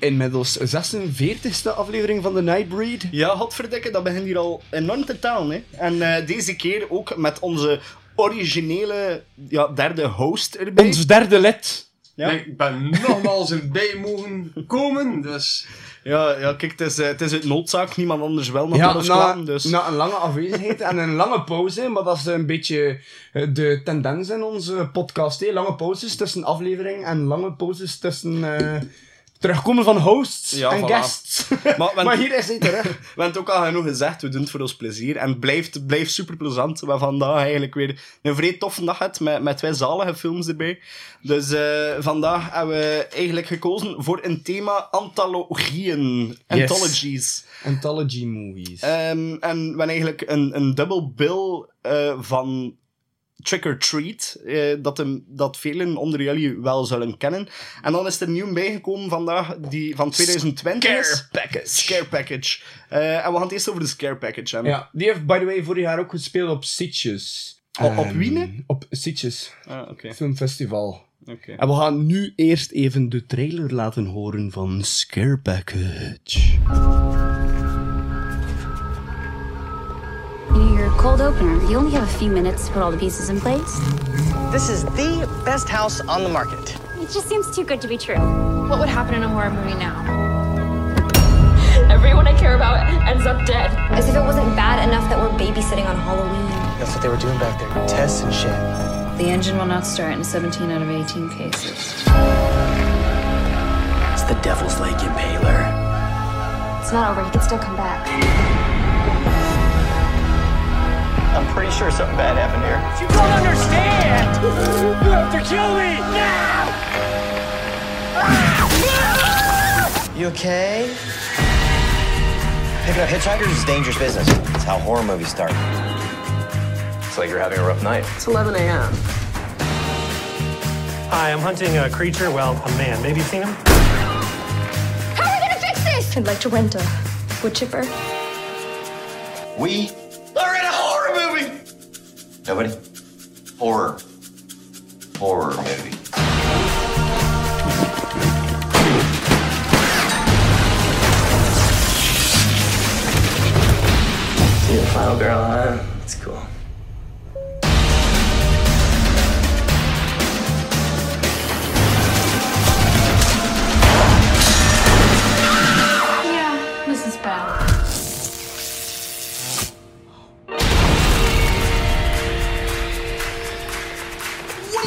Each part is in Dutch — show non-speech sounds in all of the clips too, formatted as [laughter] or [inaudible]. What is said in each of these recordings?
inmiddels 46e aflevering van The Nightbreed. Ja, godverdikke, dat begint hier al enorm te tellen. Hè. En eh, deze keer ook met onze originele ja, derde host erbij. Ons derde lid. Ja. Ik ben nogmaals erbij mogen komen, dus... Ja, ja, kijk, het is, eh, het is uit noodzaak. Niemand anders wel nog Ja, met ons na, kwamen, dus... na een lange afwezigheid en een lange pauze, maar dat is een beetje eh, de tendens in onze podcast. Hè. Lange pauzes tussen aflevering en lange pauzes tussen eh, terugkomen van hosts Ja, en voilà. guests. Maar, [laughs] maar want- hier is hij terug. We hebben het ook al genoeg gezegd, we doen het voor ons plezier. En het blijft, blijft super plezant. We hebben vandaag eigenlijk weer een vrij toffe dag gehad met, met twee zalige films erbij. Dus eh, vandaag hebben we eigenlijk gekozen voor een thema antologieën. Anthologies. Anthology movies. Ehm, en we hebben eigenlijk een, een dubbel bill eh, van Trick or Treat, eh, dat, hem, dat velen onder jullie wel zullen kennen. En dan is er nieuw bijgekomen vandaag, die van 2020 is. Scare package. Scare Package. Eh, en we gaan het eerst over de Scare Package hebben. Ja, die heeft by the way vorig jaar ook gespeeld op Sitges. Op- op Ehm, Wiene? Op Sitges Ah, oké. Filmfestival. oké. En we gaan nu eerst even de trailer laten horen van Scare Package. Cold opener, you only have a few minutes to put all the pieces in place. This is the best house on the market. It just seems too good to be true. What would happen in a horror movie now? [laughs] Everyone I care about ends up dead. As if it wasn't bad enough that we're babysitting on Halloween. That's what they were doing back there. Tests and shit. The engine will not start in 17 out of 18 cases. It's the Devil's Lake Impaler. It's not over. He can still come back. I'm pretty sure something bad happened here. You don't understand! You have to kill me! Now! You okay? Picking up hitchhikers is dangerous business. It's how horror movies start. It's like you're having a rough night. It's 11 a.m. Hi, I'm hunting a creature, well, a man. Maybe you've seen him? How are we gonna fix this? I'd like to rent a wood chipper. We Nobody? Horror. Horror movie. See the final girl, huh?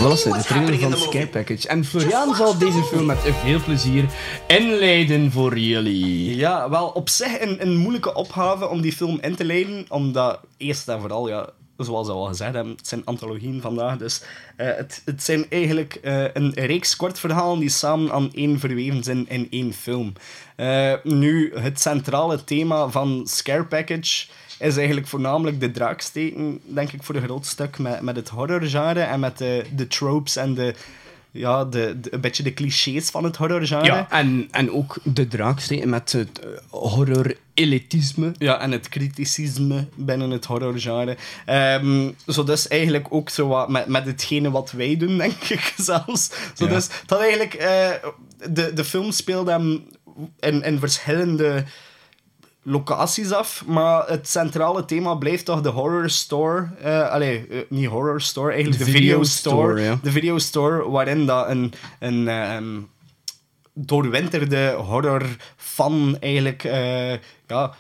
Wat is het? De trailer van Scare Package. En Florian zal deze film met veel plezier inleiden voor jullie. Ja, wel op zich een, een moeilijke opgave om die film in te leiden. Omdat, eerst en vooral, ja, zoals we al gezegd hebben, het zijn antologieën vandaag. Dus eh, het, het zijn eigenlijk eh, een reeks kortverhalen die samen aan één verweven zijn in één film. Eh, nu, het centrale thema van Scare Package is eigenlijk voornamelijk de draaksteken, denk ik, voor een groot stuk met, met het horrorgenre en met de, de tropes en de, ja, de, de- een beetje de clichés van het horrorgenre. Ja, en, en ook de draaksteken met het eh, horror-elitisme. Ja, en het criticisme binnen het horrorgenre. Ehm zo dus eigenlijk ook zo wat met, met hetgene wat wij doen, [laughs] denk ik zelfs. Zo Ja. dus dat eigenlijk... eh, de, de film speelt hem in, in verschillende locaties af, maar het centrale thema blijft toch de horror store. eh allee, eh, niet horror store, eigenlijk De de, video, store. store, ja. De video store, waarin dat een... een ehm, doorwinterde horror-fan eigenlijk eh, ja,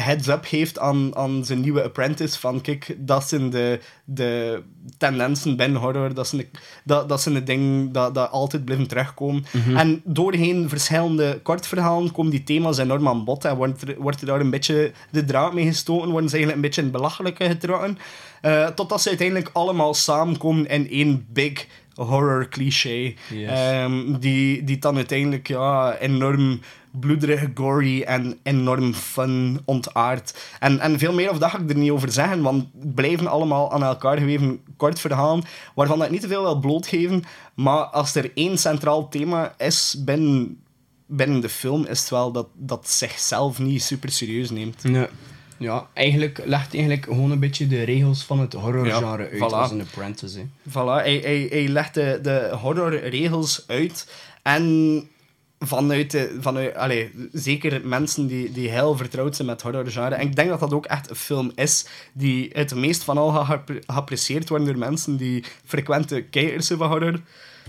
heads-up geeft aan, aan zijn nieuwe apprentice van kijk, dat zijn de, de tendensen binnen horror, dat zijn de, dat, dat zijn de dingen dat, dat altijd blijven terugkomen. En doorheen verschillende kortverhalen komen die thema's enorm aan bod en wordt er, wordt er daar een beetje de draad mee gestoken, worden ze eigenlijk een beetje in het belachelijke getrokken, eh, totdat ze uiteindelijk allemaal samenkomen in één big horror cliché. Yes. Ehm, die, die dan uiteindelijk ja, enorm bloederig, gory en enorm fun ontaard. En, en veel meer of dat ga ik er niet over zeggen, want het blijven allemaal aan elkaar geweven kort verhalen, waarvan ik niet te veel wil blootgeven. Maar als er één centraal thema is binnen, binnen de film, is het wel dat dat zichzelf niet super serieus neemt. Nee. Ja, eigenlijk legt eigenlijk gewoon een beetje de regels van het horrorgenre Ja, uit voilà. als een apprentice. Hè. Voilà, hij, hij, hij legt de, de horrorregels uit. En vanuit, de, vanuit allee, zeker mensen die, die heel vertrouwd zijn met horrorgenre. En ik denk dat dat ook echt een film is die het meest van al geapprecieerd worden door mensen die frequente kijkers zijn van horror.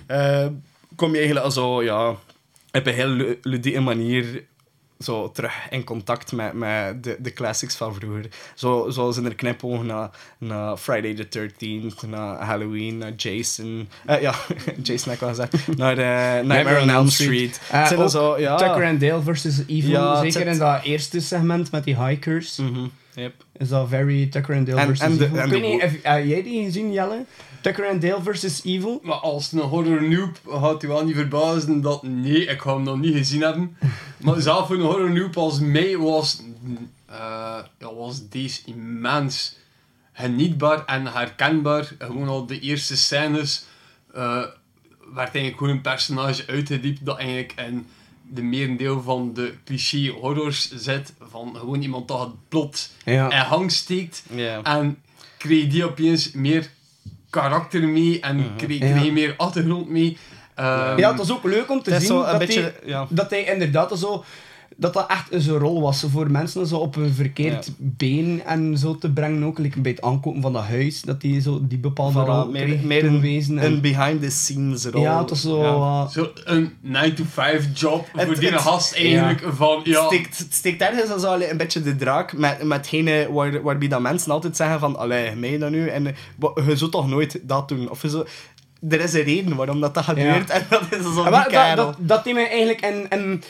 Eh, kom je eigenlijk al zo, ja, op een heel lu- ludieke manier zo terug in contact met, met de, de classics van vroeger. Zo, zoals in er knipogen naar, naar Friday the 13th, naar Halloween, naar Jason. Eh, ja, [laughs] Jason heb ik gezegd. Naar eh, Nightmare on Elm Street. Eh, zo, ja. Tucker and Dale versus Evil, Ja, zeker in dat eerste segment met die hikers. Mhm, yep. Is dat very Tucker and Dale versus en de- Evil. en ik de weet niet, wo- heb heb jij die gezien, Jelle? Tucker and Dale versus Evil? Maar als een horror noob gaat u wel niet verbazen dat... Nee, ik ga hem nog niet gezien hebben. Maar zelf voor een horror noob als mij was... eh, ja, was deze immens genietbaar en herkenbaar. Gewoon al de eerste scènes... eh werd eigenlijk gewoon een personage uitgediept dat eigenlijk in de merendeel van de cliché horrors zit. Van gewoon iemand dat het plot Ja. in hang steekt. Ja. En kreeg die opeens meer karakter mee en kreeg, kreeg Ja. meer achtergrond mee. Ehm, ja, het was ook leuk om te zien dat, beetje- hij, ja. dat hij inderdaad zo... Dat dat echt een rol was voor mensen zo op een verkeerd Ja. been en zo te brengen ook. Like bij het aankopen van dat huis, dat hij zo die bepaalde Voilà, rol meer, kreeg meer een, toegewezen. En- een behind-the-scenes rol. Ja, het was zo... Ja. eh, Zo een 9-to-5 job Het- voor die het- gast eigenlijk van... Ja, Het steekt, het steekt ergens als al een beetje de draak met, met hetgene waar, waarbij dat mensen altijd zeggen van allee, mij dan nu? En je zult toch nooit dat doen? Of je. Er is een reden waarom dat, dat gebeurt en dat is zo Ja, die maar dat, dat, dat deed me eigenlijk... En, en,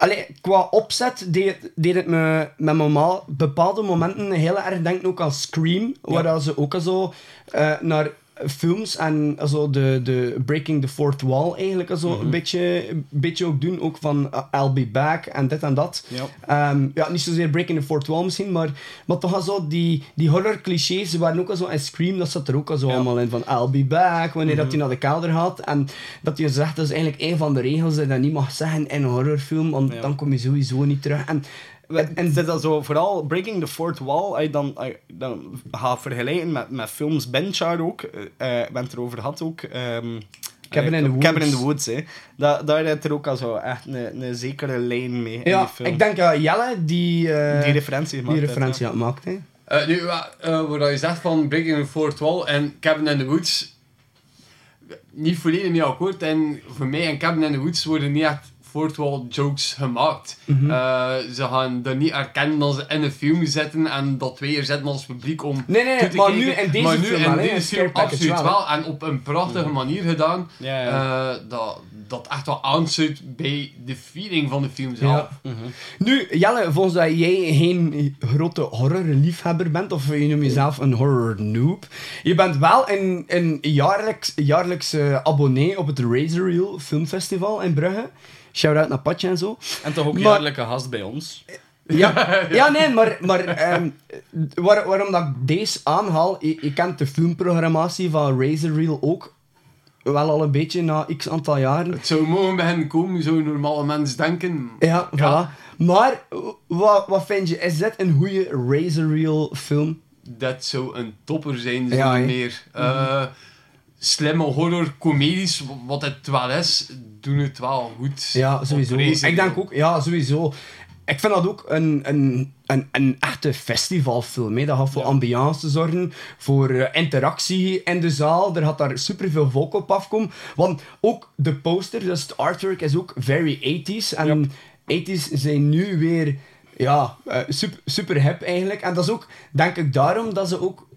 allee, qua opzet deed, deed het me met normaal bepaalde momenten heel erg denken ook aan Scream, waar ze ook al zo eh, naar films en zo de, de Breaking the Fourth Wall eigenlijk zo Mhm. een, beetje, een beetje ook doen. Ook van uh, I'll be back en dit en dat. Ja. Ehm, ja, niet zozeer Breaking the Fourth Wall misschien, maar, maar toch al zo die, die horror clichés waren ook al zo in Scream, dat zat er ook allemaal in van I'll be back, wanneer dat Mhm. hij naar de kelder gaat. En dat hij zegt, dat is eigenlijk een van de regels dat je dat niet mag zeggen in een horrorfilm, want dan kom je sowieso niet terug. En, En, en dat zo, vooral Breaking the Fourth Wall, als je dan, dan gaat vergelijken met, met films Benchar ook, eh we hebben het erover gehad ook. ehm, Cabin eh, in the Woods. Cabin in the Woods, hè. Da, daar heeft er ook al zo echt een, een zekere lijn mee in die ja, film. ik denk dat Jelle die, eh, Die referentie gemaakt die referentie ja. had gemaakt. Hè. Eh, nu, wa- eh, waar je zegt van Breaking the Fourth Wall en Cabin in the Woods, niet volledig mee akkoord. En voor mij en Cabin in the Woods worden niet echt Fourth Wall jokes gemaakt. Mhm. Eh, ze gaan er niet erkennen dat ze in een film zitten en dat wij er zitten als publiek om Nee, nee, toe te maar kijken. nu in deze maar nu film in deze film absoluut wel. En op een prachtige manier gedaan. Ja, ja. eh, dat, dat echt wel aansluit bij de feeling van de film zelf. Ja. Nu, Jelle, volgens dat jij geen grote horrorliefhebber bent, of je noemt jezelf een horror noob, je bent wel een, een jaarlijks, jaarlijks abonnee op het Razor Reel Filmfestival in Brugge. Shout-out naar Patje en zo. En toch ook Maar- jaarlijke gast bij ons. Ja, [laughs] ja nee, maar, maar ehm, waar, waarom dat ik deze aanhaal, je, je kent de filmprogrammatie van Razor Reel ook wel al een beetje na x aantal jaren. Het zou mogen beginnen komen, zou een normale mens denken. Ja, voilà. Maar, wat, wat vind je, is dit een goede Razor Reel film? dat zou een topper zijn, zonder Ja, meer. Eh, Slimme horror-comedies, wat het wel is, doen het wel goed. Ja, sowieso. Ik denk ook, ja, sowieso. Ik vind dat ook een, een, een, een echte festivalfilm. Hè. Dat gaat voor ambiance zorgen, voor eh, interactie in de zaal. Er gaat daar superveel volk op afkomen. Want ook de poster, dus het artwork, is ook very 80s. En 80s zijn nu weer ja, eh, super, super hip eigenlijk. En dat is ook, denk ik, daarom dat ze ook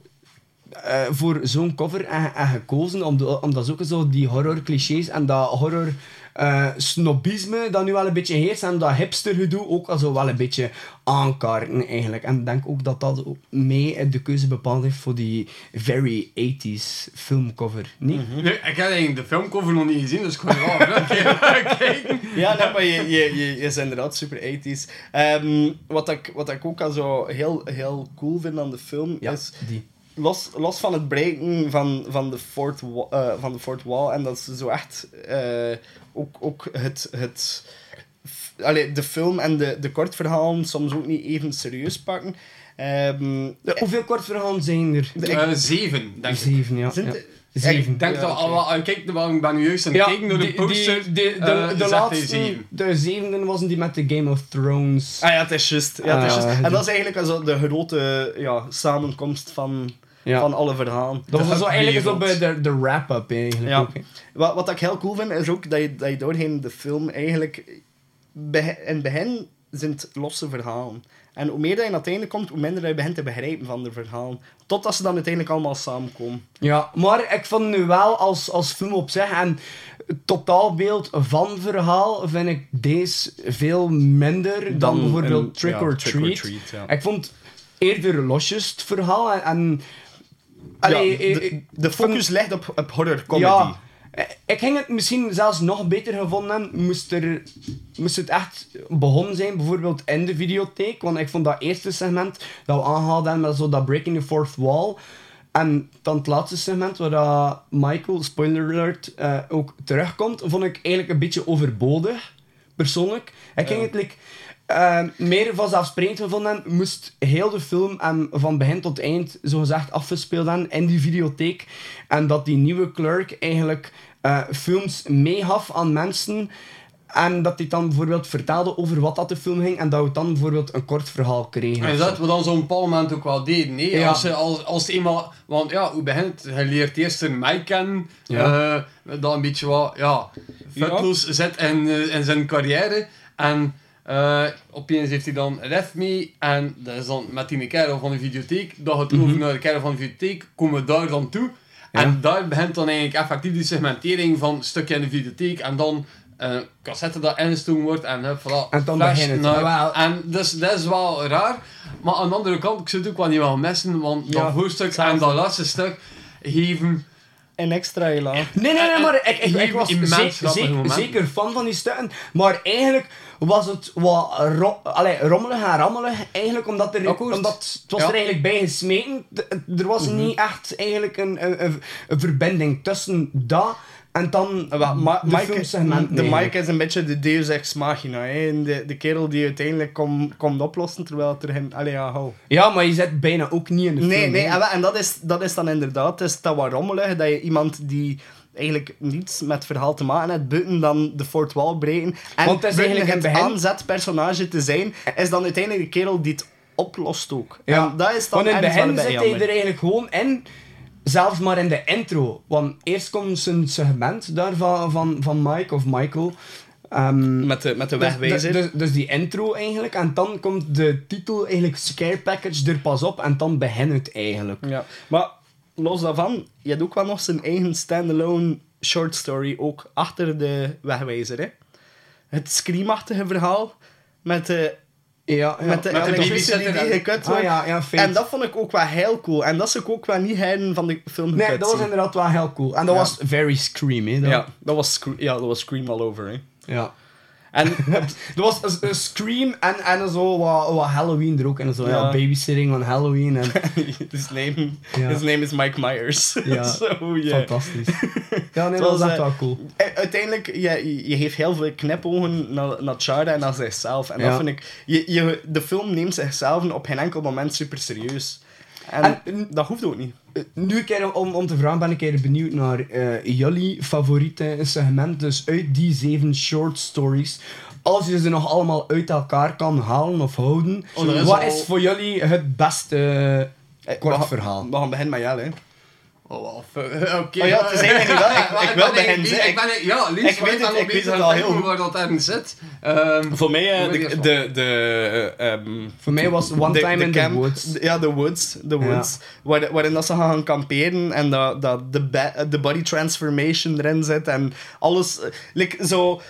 eh, voor zo'n cover en, en gekozen, omdat, omdat ze ook zo die horror clichés en dat horror eh, snobisme dat nu wel een beetje heerst en dat hipster gedoe ook al zo wel een beetje aankaarten eigenlijk. En ik denk ook dat dat ook mee de keuze bepaald heeft voor die very 80s filmcover. Nee? Nee, ik heb eigenlijk de filmcover nog niet gezien, dus ik ga wel een keer [laughs] kijken. Ja, nee, maar je, je, je, je is inderdaad super 80s. Ehm, wat, ik, wat ik ook al zo heel, heel cool vind aan de film is. die. Los, los van het breken van, van, de fourth wa- eh, van de fourth wall en dat ze zo echt eh, ook, ook het. het allee, de film en de, de kortverhalen soms ook niet even serieus pakken. Ehm, De- hoeveel kortverhalen zijn er? Eh, zeven, denk ik. Zeven, ja. Zijn ja. het- Zeven. Ik denk Ja, dat oké. al, kijk, wel, ik ben nu juist aan het Ja, kijken door de poster. die- de, de, eh, de laatste, zeven. de zevende was die met de Game of Thrones. Ah ja, het is juist. Ja, het is Ah, juist. ja, en dat is eigenlijk also de grote ja, samenkomst van, Ja. van alle verhalen. Dat was zo eigenlijk zo bij de, de wrap-up eigenlijk Ja. ook. Wat, wat ik heel cool vind, is ook dat je, dat je doorheen de film eigenlijk... in het begin zijn het losse verhalen. En hoe meer dat je aan het einde komt, hoe minder dat je begint te begrijpen van de verhalen. Totdat ze dan uiteindelijk allemaal samenkomen. Ja, maar ik vond nu wel als, als film op zich en het totaalbeeld van verhaal vind ik deze veel minder dan, Dan bijvoorbeeld een- Trick, ja, or, Trick or Treat. Treat, ja. Ik vond eerder losjes het verhaal en... en allee, Ja, de, ik de focus ligt op, op horror comedy. Ja, ik ging het misschien zelfs nog beter gevonden moest, er, moest het echt begonnen zijn, bijvoorbeeld in de videotheek. Want ik vond dat eerste segment dat we aanhaalden hebben met zo dat breaking the fourth wall. En dan het laatste segment, waar dat Michael, spoiler alert, eh, ook terugkomt, vond ik eigenlijk een beetje overbodig, persoonlijk. Ik ging het like, eh, meer vanzelfsprekend gevonden hebben, moest heel de film en van begin tot eind zogezegd afgespeeld hebben in die videotheek. En dat die nieuwe clerk eigenlijk eh, films meegaf aan mensen. En dat hij dan bijvoorbeeld vertelde over wat dat de film ging. En dat we dan bijvoorbeeld een kort verhaal kregen. En dat we dan zo'n bepaald moment ook wel deden. Nee? Ja. Als, je- als, als eenmaal... Want ja, hoe begint het? Je leert eerst een Mike kennen. Ja. eh, dat een beetje wat... Ja, futloos zit in, eh, in zijn carrière. En eh, opeens heeft hij dan Ref mee. En dat is dan met die kerel van de videotheek. Dat gaat over naar de kerel van de videotheek. Komen we daar dan toe. En daar begint dan eigenlijk effectief die segmentering van een stukje in de videotheek. En dan... eh cassette dat ingestoken wordt en hup, voilà, En dan flash begint het. naar- wel. en dus dat is wel raar. Maar aan de andere kant, ik zou het ook wel niet wel missen, want Ja, dat voorstuk en dat laatste stuk geven... En extra elan. Nee, nee, nee, maar ik, ik, was immens zeker, zeker fan van die stukken. Maar eigenlijk was het wat ro allee, rommelig en rammelig. Eigenlijk omdat er, Akkoord. omdat het was Ja. er eigenlijk bij gesmeten. Er was Mhm. niet echt eigenlijk een, een, een, een verbinding tussen dat en dan Ah, Ma- de Mike, filmsegmenten de. Mike is een beetje de deus ex machina. Hè? En De, de kerel die uiteindelijk komt komt oplossen terwijl het er geen... Allee, ja, hou. Ja, maar je zit bijna ook niet in de film. Nee, nee, wel, en dat, is, dat is dan inderdaad is dat wat rommelig, dat je iemand die eigenlijk niets met het verhaal te maken heeft, buiten dan de fourth wall breken. En Want het is eigenlijk het het begin- aanzetpersonage te zijn, is dan uiteindelijk de kerel die het oplost ook. Ja, En dat is dan want in het begin een zit hij er eigenlijk gewoon in, zelfs maar in de intro. Want eerst komt zijn segment daar van, van, van Mike of Michael. Ehm, Met de, met de dus, wegwijzer. dus, dus die intro eigenlijk, en dan komt de titel eigenlijk Scare Package er pas op, en dan begint het eigenlijk. Ja, maar los daarvan, je hebt ook wel nog zijn eigen standalone short story ook achter de wegwijzer. Hè? Het screamachtige verhaal met de, Ja, ja. met de, Met die gekut Ah, wordt. ja, en dat vond ik ook wel heel cool. En dat is ook wel niet heiden van de film Nee, dat was inderdaad wel heel cool. En dat was very screamy. Dat. Ja, dat was, ja, dat was Scream all over. Hè? ja. En [laughs] Er was een, een Scream en, en zo wat, wat Halloween er ook. En zo, ja. Ja. babysitting on Halloween. En, [laughs] his, name, Ja. his name is Mike Myers. Ja. [laughs] Zo, ja. Fantastisch. Ja, nee, dat was echt eh, wel cool. Uiteindelijk, je, je- geeft heel veel knipogen naar, naar Chara en naar zichzelf. En dat vind ik... Je, je, de film neemt zichzelf op geen enkel moment super serieus. En, En- dat hoeft ook niet. Eh, Nu een keer om, om te vragen ben ik een keer benieuwd naar eh, jullie favoriete segment. Dus uit die zeven short stories. Als je ze nog allemaal uit elkaar kan halen of houden. Oh, is wat al- is voor jullie het beste Eh, kort we gaan- verhaal? We gaan beginnen met jou, hè. Oh, of, [laughs] oké. Oh ja, het is eigenlijk wel- ik- ik wil ben bij hen zeggen- Ik ben, ja, ik Lies weet weet het- ik weet het al heel goed. waar dat ergens zit. Ehm, Voor mij, je de, de, de, eh, ehm, Voor mij was One de- Time de in the camp- Woods. de- Ja, de Woods. De woods waar, waarin dat ze gaan kamperen en dat, dat de, ba- de body transformation erin zit en alles. eh, Like, zo,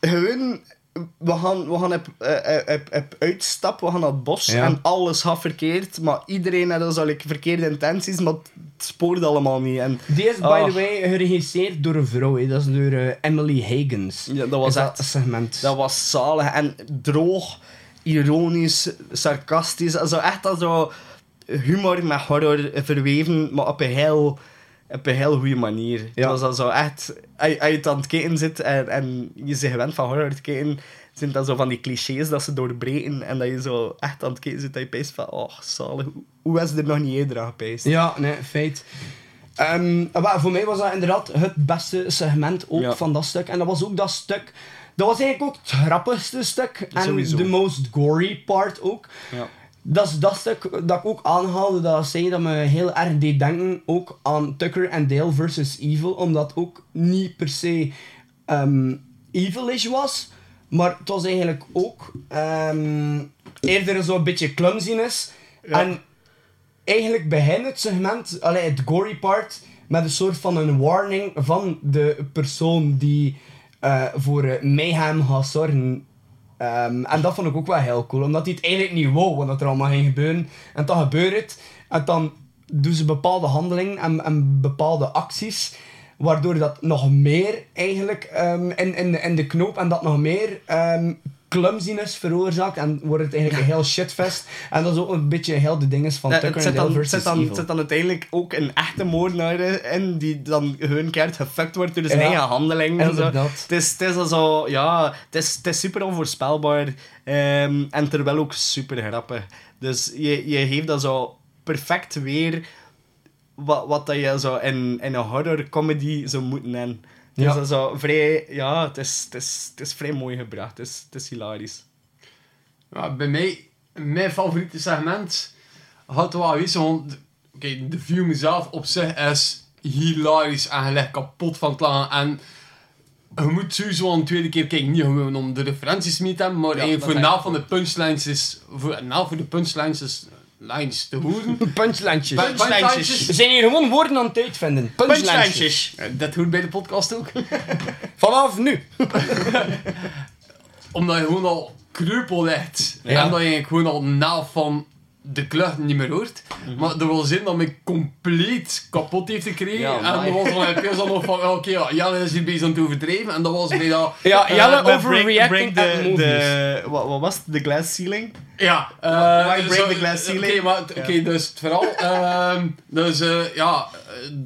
gewoon, we gaan, we gaan op, eh, eh, op, uitstap, we gaan naar het bos Ja. en alles gaat verkeerd, maar iedereen had zo like, verkeerde intenties, maar het spoort allemaal niet. En, Die is, by Ah. the way, geregisseerd door een vrouw. hè. Dat is door eh, Emily Higgins. Ja, dat was echt- segment. Dat was zalig en droog, ironisch, sarcastisch. Also echt als zo humor met horror verweven, maar op een heel, op een heel goede manier. Was dan zo echt... Als je als je het aan het kijken zit en, en je gewend van horror te kijken, zijn dat zo van die clichés dat ze doorbreken en dat je zo echt aan het kijken zit dat je peest van, oh, zalig, hoe- is er nog niet eerder aan gepeest? Ja, nee, feit. Ehm, maar voor mij was dat inderdaad het beste segment ook Ja. van dat stuk. En dat was ook dat stuk... Dat was eigenlijk ook het grappigste stuk. En de most gory part ook. Ja. Dat is dat stuk dat ik ook aanhaalde, dat zei dat me heel erg deed denken ook aan Tucker en Dale versus Evil, omdat ook niet per se ehm evilish was, maar het was eigenlijk ook ehm, eerder zo'n beetje clumsiness. En eigenlijk begint het segment, allee, het gory part, met een soort van een warning van de persoon die eh, voor eh, mayhem gaat zorgen. Ehm, en dat vond ik ook wel heel cool, omdat hij het eigenlijk niet wou wat er allemaal ging gebeuren. En dan gebeurt het, en dan doen ze bepaalde handelingen en, en bepaalde acties, waardoor dat nog meer eigenlijk ehm, in, in de knoop en dat nog meer ehm clumsiness veroorzaakt en wordt het eigenlijk een heel shitfest. En dat is ook een beetje heel de dinges van Ja, Tucker en zit Dale dan, versus zit dan, Evil. het zit dan uiteindelijk ook een echte moordenaar in, die dan hun keert gefuckt wordt door zijn Ja, eigen handeling. en zo. Het is, het is zo, ja, het is, het is super onvoorspelbaar. ehm, en terwijl ook super grappig. Dus je, je geeft dat zo perfect weer wat, wat dat je zo in, in een horror comedy zou moeten hebben. Dus Ja. dat is zo vrij, ja, het is, het is, het is vrij mooi gebracht. Het is, het is hilarisch. Ja, bij mij, mijn favoriete segment had wel wezen, want oké, de film zelf op zich is hilarisch en gelijk kapot van het lachen. En je moet sowieso een tweede keer kijken, niet gewoon om de referenties mee te hebben, maar voor na van de punchlines is, voor, na voor de punchlines is lines te horen. [laughs] Punchlandjes. Pun- punchlandjes. We zijn hier gewoon woorden aan het uitvinden. Punchlandjes. Eh, Dat hoort bij de podcast ook. [laughs] Vanaf nu. [laughs] Omdat je gewoon al kreupel ligt. Ja. En dat je gewoon al na van de klucht niet meer hoort. Mhm. Maar dat wil zin dat me compleet kapot heeft gekregen. Ja, en dat was dan heb je dan nog van, oké, ja, Jelle is hier bezig aan het overdrijven. En dat was bij dat... Ja, eh, Jelle overreacting break the, de, wat, wat was het? De glass ceiling? Ja, eh, Why break zo- the glass Oké, ceiling? oké, dus het verhaal. ehm, dus eh, ja,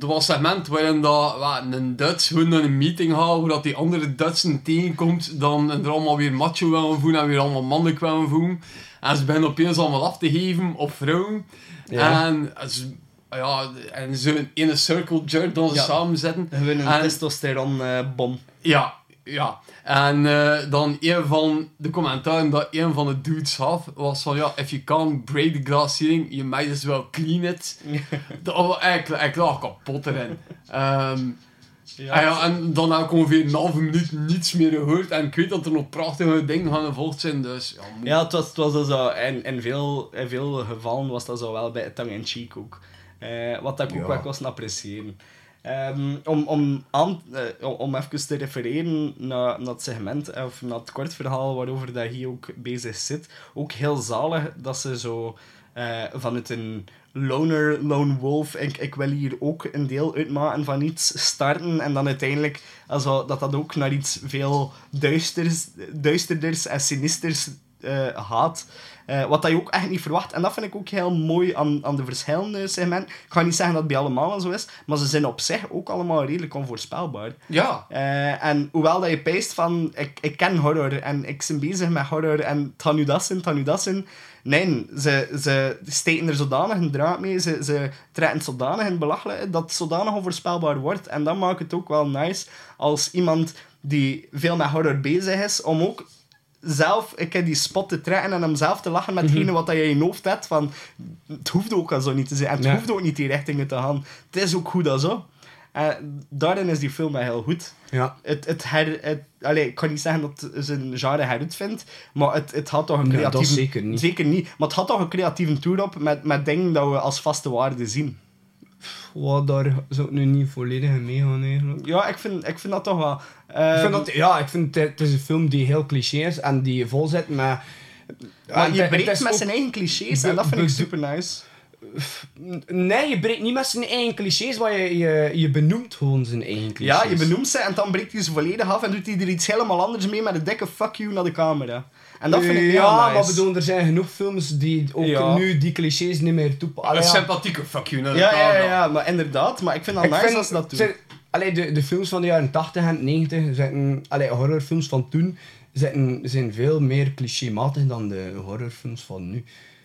er was een segment waarin dat, wat, een Duits gewoon naar een meeting gaat, waar dat die andere Dutsen tegenkomt, dan er allemaal weer macho willen voelen en weer allemaal mannelijk willen voelen. En ze beginnen opeens allemaal af te geven op vrouwen. Ja. En ze, ja, en zo in een circle jerk dan ze Ja. samen zitten. Gewoon een En- testosteron eh, bom. ja, ja. En eh, dan een van de commentaren dat een van de dudes had, was van ja, if you can't break the glass ceiling, you might as well clean it. [laughs] dat was eigenlijk, lag kapot erin. Ehm, Ja. en, ja, en dan heb ik ongeveer een halve minuut niets meer gehoord. En ik weet dat er nog prachtige dingen gaan gevolgd zijn, dus ja, moet- Ja, het was, het was dus zo, in, in, veel, in veel gevallen was dat zo wel bij tongue-in-cheek ook. Eh, wat ik ook Ja. wel kost appreciëren. Ehm, om, om, aan, eh, om- om even te refereren naar, naar het segment, of naar het kort verhaal waarover dat hier ook bezig zit. Ook heel zalig dat ze zo eh, vanuit een loner, lone wolf, ik, ik wil hier ook een deel uitmaken van iets starten en dan uiteindelijk also, dat dat ook naar iets veel duisters, duisterders en sinisters eh, gaat. Eh, wat dat je ook echt niet verwacht. En dat vind ik ook heel mooi aan, aan de verschillende segmenten. Ik ga niet zeggen dat het bij allemaal zo is, maar ze zijn op zich ook allemaal redelijk onvoorspelbaar. ja. Eh, en hoewel dat je peest van, ik, ik ken horror en ik ben bezig met horror en het gaat nu dat zijn, het gaat nu dat zijn. Nee, ze, ze steken er zodanig een draad mee, ze, ze trekken het zodanig in belachelijk dat het zodanig onvoorspelbaar wordt. En dat maakt het ook wel nice als iemand die veel met horror bezig is, om ook zelf ik heb die spot te trekken en hem zelf te lachen met Mhm. hetgene wat dat je in je hoofd hebt. Van, het hoeft ook al zo niet te zijn. En het Ja. hoeft ook niet die richtingen te gaan. Het is ook goed als zo. En daarin is die film wel heel goed. Ja. Het, het her, het, allee, ik kan niet zeggen dat het zijn genre heruitvindt, maar het, het had toch een creatieve... dat zeker niet. Zeker niet. Maar het had toch een creatieve tour op met, met dingen dat we als vaste waarde zien. Wat, daar zou ik nu niet volledig in meegaan eigenlijk. Ja, ik vind, ik vind dat toch wel... ik vind dat, ja, ik vind het, het is een film die heel cliché is en die vol zit met... maar Ja, je breekt met zijn eigen clichés en dat vind ik super nice. Nee, je breekt niet met zijn eigen clichés, maar je, je, je benoemt gewoon zijn eigen clichés. Ja, je benoemt ze en dan breekt hij ze volledig af en doet hij er iets helemaal anders mee met een dikke fuck you naar de camera. En dat vind ik heel Ja, nice. maar bedoel, er zijn genoeg films die ook Ja. nu die clichés niet meer toepassen. Een sympathieke fuck you naar de Ja, ja, camera. ja, ja, maar inderdaad. Maar ik vind dat Ik nice vind- als ze dat doen. allee, de, de films van de jaren 80 en 90 zijn, allee, horrorfilms van toen zijn, zijn veel meer clichématig dan de horrorfilms van nu.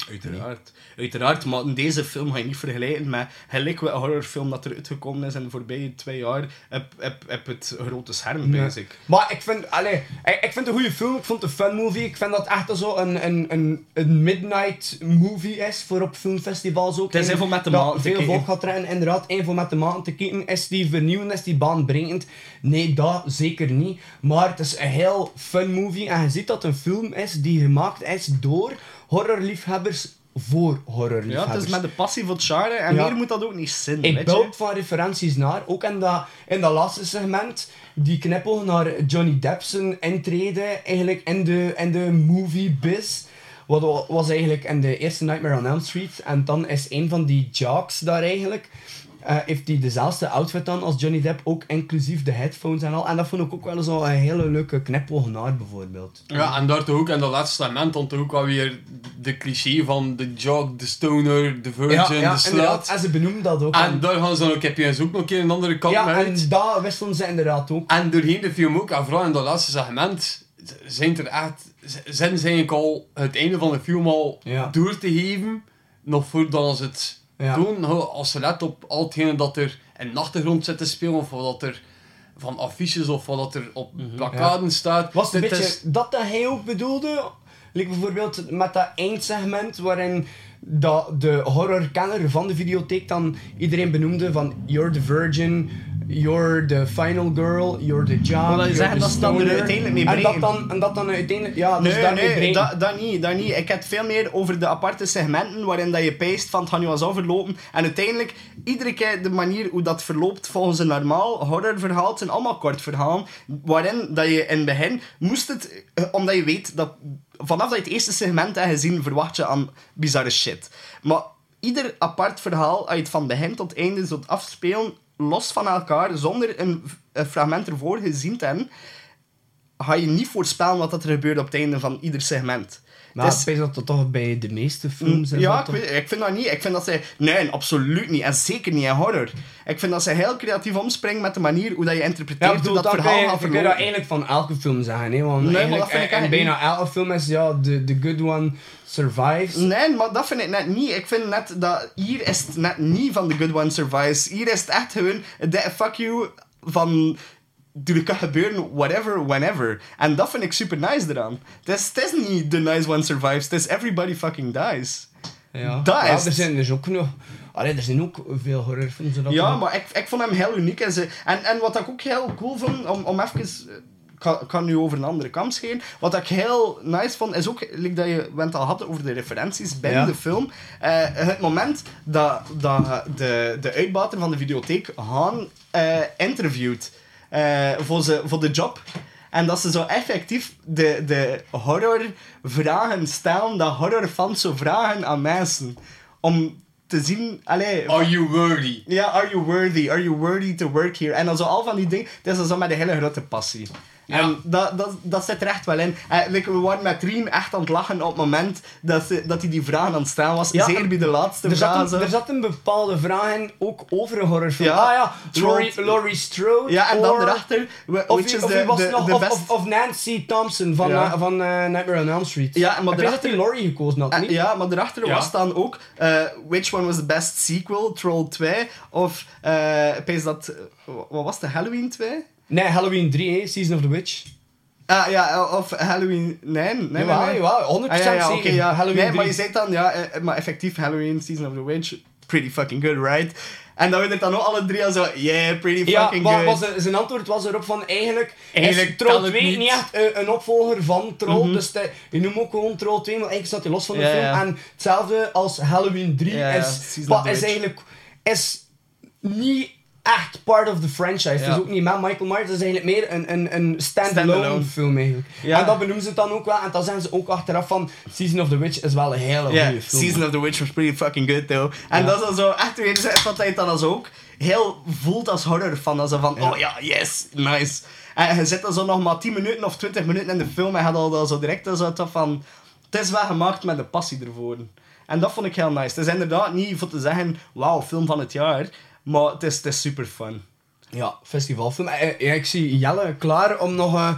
Uiteraard. Uiteraard, maar deze film ga je niet vergelijken met gelijk welke horrorfilm dat er uitgekomen is in de voorbije twee jaar op, op, op het grote scherm, Ja. basic. Maar ik vind, allee, ik, ik vind het een goede film, ik vond het een fun movie. Ik vind dat echt zo een, een, een, een midnight movie is voor op filmfestivals ook. Het is En even met de te Veel volk gaat trekken, inderdaad. Voor met de maten te kijken. Is die vernieuwend, is die baanbrekend? Nee, dat zeker niet. Maar het is een heel fun movie en je ziet dat het een film is die gemaakt is door horrorliefhebbers voor Ja, horrorliefhebbers. het is met de passie voor het genre en Ja. meer moet dat ook niet zijn, Ik je. van referenties naar, ook in dat, in dat laatste segment, die knippel naar Johnny Depp zijn intrede eigenlijk in de, in de movie biz. Wat wa- was eigenlijk in de eerste Nightmare on Elm Street. En dan is een van die jocks daar eigenlijk. Eh, heeft hij dezelfde outfit aan als Johnny Depp, ook inclusief de headphones en al. En dat vond ik ook wel zo een hele leuke knipoog naar, bijvoorbeeld. Ja, en daar ook in dat laatste segment dan toch ook alweer de cliché van de jock, de stoner, de virgin, ja, ja, de slut. En ze benoemen dat ook. En daar gaan ze dan ook, heb je ook nog een keer een andere kant ja, mee uit. en dat wisselen ze inderdaad ook. En doorheen de film ook, en vooral in dat laatste segment, zijn er echt, zijn ze eigenlijk al het einde van de film al Ja. door te geven, nog voordat het Ja. doen. Ho, Als ze let op al hetgene dat er in de achtergrond zit te spelen, of wat er van affiches of wat er op plakkaten staat. Was het een beetje is- dat dat hij ook bedoelde? Like bijvoorbeeld met dat eindsegment waarin dat de horrorkenner van de videotheek dan iedereen benoemde van You're the virgin, you're the final girl, you're the job, Maar dat dat dan er uiteindelijk mee en dat, dan, en dat dan uiteindelijk... Ja, dus Nee, nee, dat, dat niet, dat niet. Ik heb het veel meer over de aparte segmenten waarin dat je peest van het gaat nu al zo verlopen. En uiteindelijk, iedere keer de manier hoe dat verloopt volgens een normaal horrorverhaal, het zijn allemaal kort verhalen, waarin dat je in het begin moest het, eh, omdat je weet dat vanaf dat je het eerste segment hebt gezien, verwacht je aan bizarre shit. Maar ieder apart verhaal, als je het van begin tot einde zult afspelen, los van elkaar, zonder een, fragment ervoor gezien te hebben, ga je niet voorspellen wat er gebeurt op het einde van ieder segment. Maar ik is- weet dat dat toch bij de meeste films is. ja, ik, weet- ik vind dat niet. Ik vind dat zij... Nee, absoluut niet. En zeker niet in horror. Ik vind dat ze heel creatief omspringen met de manier hoe dat je interpreteert Ja, ik bedoel, hoe dat verhaal je, gaat je kunt dat verlopen. eigenlijk van elke film zeggen. Hè? Want Nee, maar eigenlijk, dat vind ik en, bijna elke film is ja, de, the good one survives. Nee, maar dat vind ik net niet. Ik vind net dat... Hier is het net niet van The Good One Survives. Hier is het echt gewoon... De fuck you van... Er kan gebeuren, whatever, whenever. En dat vind ik super nice eraan. Het is, het is niet The Nice One Survives. Het is Everybody Fucking Dies. Ja, Dat ja is- er zijn dus ook nog... Allee, er zijn ook veel horrorfilms. Ja, maar ik, ik vond hem heel uniek. En, ze, en, en wat ik ook heel cool vond, om, om even... Ik kan, kan nu over een andere kam scheren. Wat ik heel nice vond, is ook, like dat je het al hadden over de referenties binnen Ja. de film. eh, het moment dat, dat de, de uitbater van de videotheek Han eh interviewt eh, voor, ze, voor de job. En dat ze zo effectief de, de horrorvragen stellen, dat horrorfans zo vragen aan mensen. Om te zien... Allee, Are you worthy? ja, are you worthy? Are you worthy to work here? En dan zo al van die dingen. Het is dan zo met een hele grote passie. En dat, dat, dat zit er echt wel in. En, like, we waren met Rien echt aan het lachen op het moment dat, ze, dat hij die vragen aan het stellen was. Ja, Zeker bij de laatste Er zat, vraag. een, er zat een bepaalde vraag in, ook over een horrorfilm. Ja. Ah ja, Laurie, Laurie Strode. Ja, en dan erachter... we- Of, which is of, de, was de, het nog, de of, best... of, of Nancy Thompson van, Ja. eh, van eh, Nightmare on Elm Street. Ja, maar Ik weet dat Laurie gekozen had, Eh, niet? ja, maar daarachter Ja. was dan ook eh, which one was the best sequel, Troll 2 of eh pees dat eh, wat was de Halloween 2? Nee, Halloween 3, hè, Season of the Witch. Ah, ja, of Halloween... Nee, nee, nee. Jawel, nee. jawel, 100% Ah, ja, ja, zeker. oké, ja. Halloween Nee, maar je 3. zegt dan, ja, eh, maar effectief Halloween, Season of the Witch, pretty fucking good, right? En dan werden dan ook alle drie al zo, yeah, pretty Ja, fucking maar good. was zijn antwoord was erop van eigenlijk, Eigenlijk is Troll kan het 2 niet, niet. echt een, een opvolger van Troll. Mhm. Dus je noemt ook gewoon Troll 2, maar eigenlijk staat hij los van de Ja, film. ja. En hetzelfde als Halloween 3 Ja, ja, is, the is eigenlijk is niet echt part of the franchise. Ja. is ook niet met Michael Myers, het is eigenlijk meer een, een, een standalone film eigenlijk. Ja. En dat benoemen ze het dan ook wel. En dan zeggen ze ook achteraf van Season of the Witch is wel een hele goede film. Season of the Witch was pretty fucking good, though. En dat is dan zo, echt weer wat hij dan als ook heel voelt als horror fan. Dan zo van, oh ja, yes, nice. En je zit dan zo nog maar 10 minuten of 20 minuten in de film en had al dan zo direct zo van, het is wel gemaakt met de passie ervoor. En dat vond ik heel nice. Het is inderdaad niet voor te zeggen, wauw, film van het jaar. Maar het is, het is super fun. Ja, festivalfilm. Eh, eh, Ja, ik zie Jelle klaar om nog eh,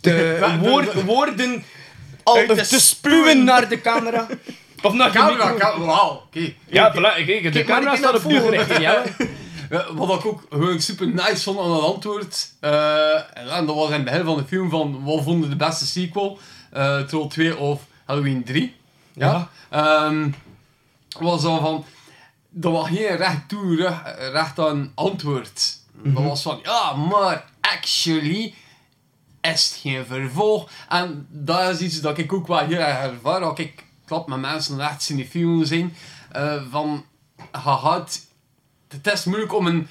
de [laughs] woord- woorden al te, spuwen naar de camera. [laughs] Of naar de Camera, wauw, oké. Ja, voilà, kijk, de Kijk, camera staat op gericht, [laughs] Jelle. Ja, wat ik ook gewoon super nice vond aan het antwoord. en dat was in het begin van de film van wat vonden de beste sequel? Troll 2 of Halloween 3. Ja. Ehm, was al van. Dat was geen recht toe, recht, recht aan antwoord. Dat was van ja, maar actually is het geen vervolg. En dat is iets dat ik ook wel heel erg ervaar. Als ik klap met mensen die echt cinefiel zijn. eh van, gaat het is moeilijk om een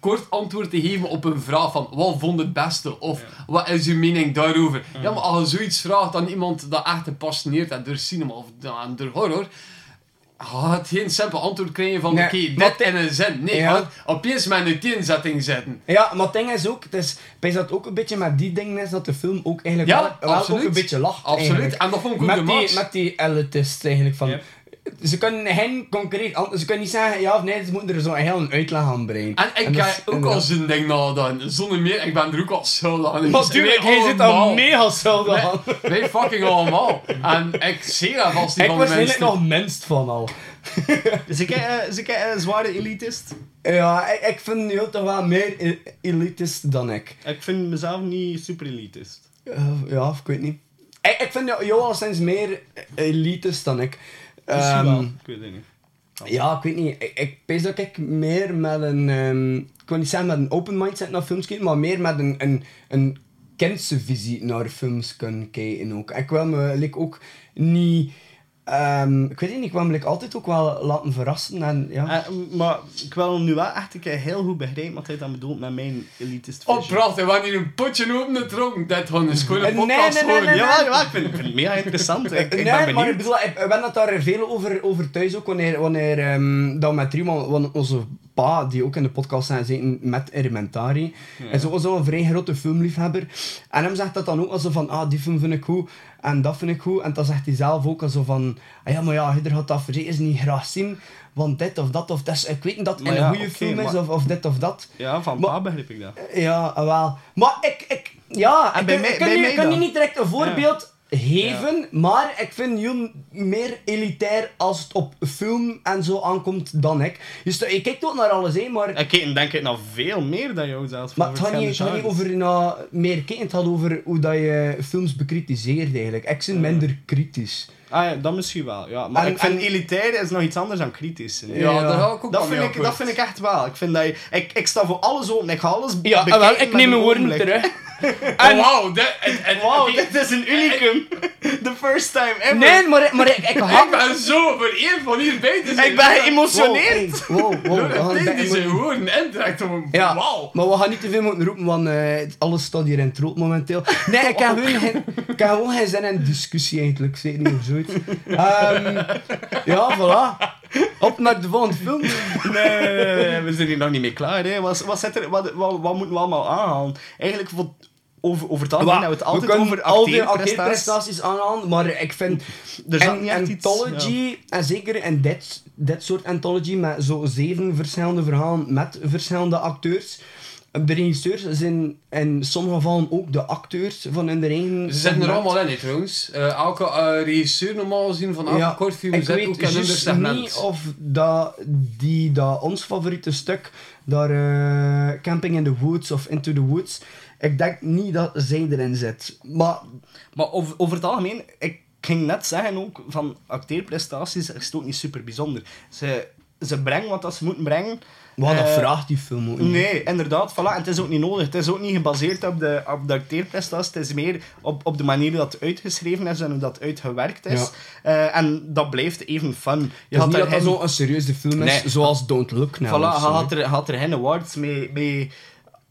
kort antwoord te geven op een vraag van wat vond het beste of wat is uw mening daarover. Ja, maar als je zoiets vraagt aan iemand dat echt gepassioneerd is door cinema of door horror, je gaat geen simpel antwoord krijgen van Nee, oké, maar dit in een zin. Nee, Ja. opeens met een uiteenzetting zetten. Ja, maar het ding is ook, het is, bij dat ook een beetje met die dingen is dat de film ook eigenlijk Ja, wel, wel ook een beetje lacht. Absoluut, eigenlijk. en dat vond ik ook met de die. Met die elitist eigenlijk van... Ze kunnen geen concreet Ze kunnen niet zeggen ja of nee, ze moeten er zo heel een uitleg aan brengen. En ik dat ga is ook inderdaad- al zijn ding nadenken. Zonder meer, ik ben er ook al schuldig aan. Natuurlijk, hij zit al mega Wij, aan. wij fucking allemaal. En ik zie dat vast niet Ik van was de mensen. nog minst van al. Is ik, ik een zware elitist? Ja, ik, ik vind jou toch wel meer e- elitist dan ik. Ik vind mezelf niet super elitist. Eh, ja, ik weet niet. Ik, ik vind jou, jou al sinds meer elitist dan ik. Misschien Ehm, wel. Ik weet het niet. Ja, ik weet niet. Ik, ik pees dat ik meer met een... ehm, ik wil niet zeggen met een open mindset naar films kijken, maar meer met een, een, een kindse visie naar films kunnen kijken ook. Ik wil me like, ook niet... ehm, ik weet niet, ik wil me altijd ook wel laten verrassen. En, ja. Eh, maar ik wil nu wel echt een keer heel goed begrijpen wat hij dan bedoelt met mijn elitist Oh, vision. prachtig. We hier een potje open gedronken. Dit gewoon is gewoon een Nee, podcast. nee, nee, gewoon. nee, nee. Jawel, jawel, ik vind, ik vind het mega interessant. Ik, ik nee, ben maar ik bedoel, ik, we hebben het daar veel over, over thuis ook, wanneer, wanneer ehm, dat met Riemann, want onze pa, die ook in de podcast zijn zitten met Elementari, is ook zo'n vrij grote filmliefhebber. En hem zegt dat dan ook al zo van, ah, die film vind ik goed, en dat vind ik goed. En dan zegt hij zelf ook al zo van, ah ja, maar ja, hij gaat dat verzekerd niet graag zien, want dit of dat, of dat is, ik weet niet dat het een ja, goede film is, of, of dit of dat. Ja, van Maar- pa begrijp ik dat. Ja, ah, wel. Maar ik, ik ja, En ik, bij ik mij- kan, bij mij kan dan? niet direct een voorbeeld geven, maar ik vind Jun meer elitair als het op film en zo aankomt dan ik. Dus je kijkt ook naar alles, hè, maar, Ik kijk, denk ik nog veel meer dan jou zelfs. maar het gaat niet, het gaat niet over nou, meer kijken, het gaat over hoe dat je films bekritiseert eigenlijk. Ik ben minder kritisch. Ah ja, dat misschien wel. Ja. Maar En- ik vind en- elitair is nog iets anders dan kritisch. Ja, daar ik ook dat, vind ik, dat vind ik echt wel. Ik, vind dat je, ik, ik sta voor alles open. Ik ga alles Ja, bekijken wel, ik neem een mijn woorden terug. [laughs] Oh, wauw. en- en- Wow, dit is een unicum. [laughs] The first time ever. Nee, maar, maar ik, ik [laughs] Ik ben zo vereerd van hierbij te zijn. Ik ben geëmotioneerd. Wow, wow, wow, gaan Dit is zijn woorden intrekt om Ja, Wauw. maar we gaan niet te veel moeten roepen, want eh, alles staat hier in het rood momenteel. Nee, ik heb gewoon geen, ik heb gewoon geen zin in discussie eigenlijk, zeker niet of Ehm, ja, voilà. Op naar de volgende film. Nee, nee, nee, nee, we zijn hier nog niet mee klaar. Hè. Wat, wat, zit er, wat, wat, wat moeten we allemaal aanhalen? Eigenlijk, voor, over, over het algemeen hebben we het altijd kunnen over al die acteerprestaties. acteerprestaties aanhalen, maar ik vind Er zat een niet echt iets, anthology, en zeker in dit, dit soort anthology, met zo zeven verschillende verhalen met verschillende acteurs. De regisseurs zijn in sommige gevallen ook de acteurs van in de eigen Ze zitten er allemaal in, trouwens. Eh, elke eh, regisseur normaal gezien van elke kortfilm ik zit weet ook in een ander segment. niet of dat, die, dat ons favoriete stuk, daar, eh, Camping in the Woods of Into the Woods, ik denk niet dat zij erin zit. Maar Maar over, over het algemeen, ik ging net zeggen ook, van acteerprestaties is het ook niet super bijzonder. Ze, ze brengen wat dat ze moeten brengen. Wat dat Eh, vraagt die film ook niet. Nee, inderdaad. Voilà. En het is ook niet nodig. Het is ook niet gebaseerd op de, op de acteerprestaties. Het is meer op, op de manier dat het uitgeschreven is en hoe dat uitgewerkt is. Eh, en dat blijft even fun. Je had niet dat zo'n serieuze film is, Nee. zoals Don't Look Now. Voilà, had er, had er geen awards mee... mee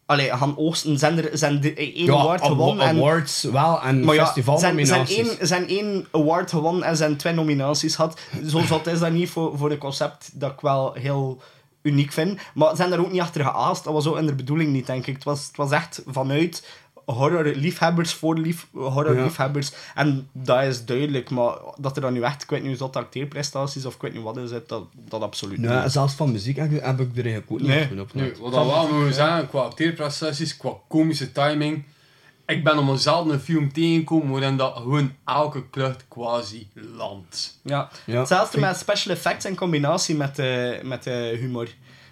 Allee, gaan oogsten zijn er zijn de, één Ja, award awa- gewonnen. en- awards wel, en maar ja, zijn, zijn, één, zijn één award gewonnen en zijn twee nominaties had. Zo zat is dat niet voor, voor een concept dat ik wel heel uniek vind. Maar ze zijn daar ook niet achter geaast. Dat was ook in de bedoeling niet, denk ik. Het was, het was echt vanuit horror-liefhebbers voor lief, horror-liefhebbers. En dat is duidelijk. Maar dat er dan nu echt, ik weet niet acteerprestaties of ik weet niet wat is het, dat, dat absoluut Nee, niet. zelfs van muziek heb ik, heb ik er eigenlijk ook niet Nee. op. Wat dat wel mogen zeggen, qua acteerprestaties, qua komische timing. Ik ben om eenzelfde een film tegengekomen waarin dat gewoon elke klucht quasi landt. Ja. Ja. Hetzelfde met special effects in combinatie met de, met de humor.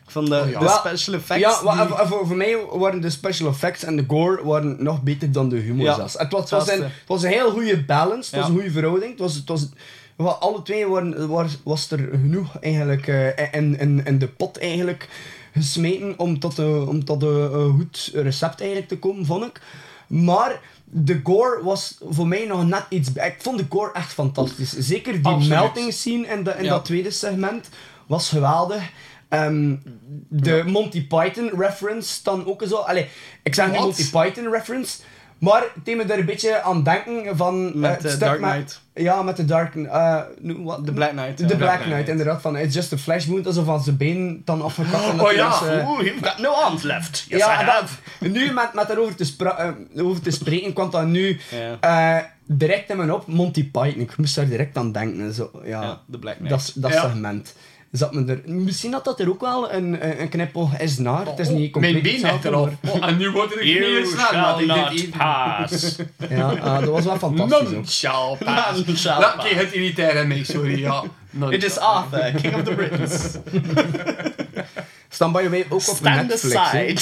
Ik vond de, Oh ja. de special effects... Ja, voor, voor mij waren de special effects en de gore waren nog beter dan de humor Ja, zelfs. Het was, het, was een, het was een heel goede balance, het was een goede verhouding. Het was, het was, alle twee waren, was, was er genoeg eigenlijk eh, in, in, in de pot eigenlijk gesmeten om tot, een om tot een goed recept eigenlijk te komen, vond ik. Maar de gore was voor mij nog net iets... Ik vond de gore echt fantastisch. Zeker die Absoluut. melting scene in, de, in Ja. dat tweede segment was geweldig. Ehm, de Monty Python reference dan ook zo. Allee, ik zeg Wat? Monty Python reference, maar het deed me daar een beetje aan denken van... Met eh, de Dark met- Knight. Ja, met de Dark... eh, wat? The Black Knight. De. Black, Black Knight, Knight. inderdaad. Van, it's just a flash wound, alsof van zijn been dan afgekakt [laughs] dat Oh ja, eh, you've got no arms left. Yes, ja, I dat- nu met, met daarover te, eh, over te spreken, kwam dat nu eh, direct in me op. Monty Python, ik moest daar direct aan denken. Zo, ja, Ja, The Black Knight. Dat, dat segment. Zat me er, misschien dat dat er ook wel een, een knippel is naar. Het is niet compleet Mijn been eraf. Oh, en nu wordt er You meer shall snel. not dit pass. maar- Ja, ah, dat was wel fantastisch. None shall pass. [laughs] None shall Dat pass. keer het in mij, sorry. Ja. It is. Arthur, King of the Britons. [laughs] Staan by the way ook op Stand Netflix. hè. aside.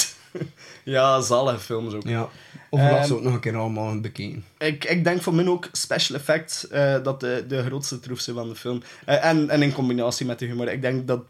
ja, zalige films ook. Ja. Of laat Ehm, ze ook nog een keer allemaal een bekeken. Ik, ik denk voor mij ook special effects eh, dat de, de grootste troef zijn van de film. Eh, en, en in combinatie met de humor. Ik denk dat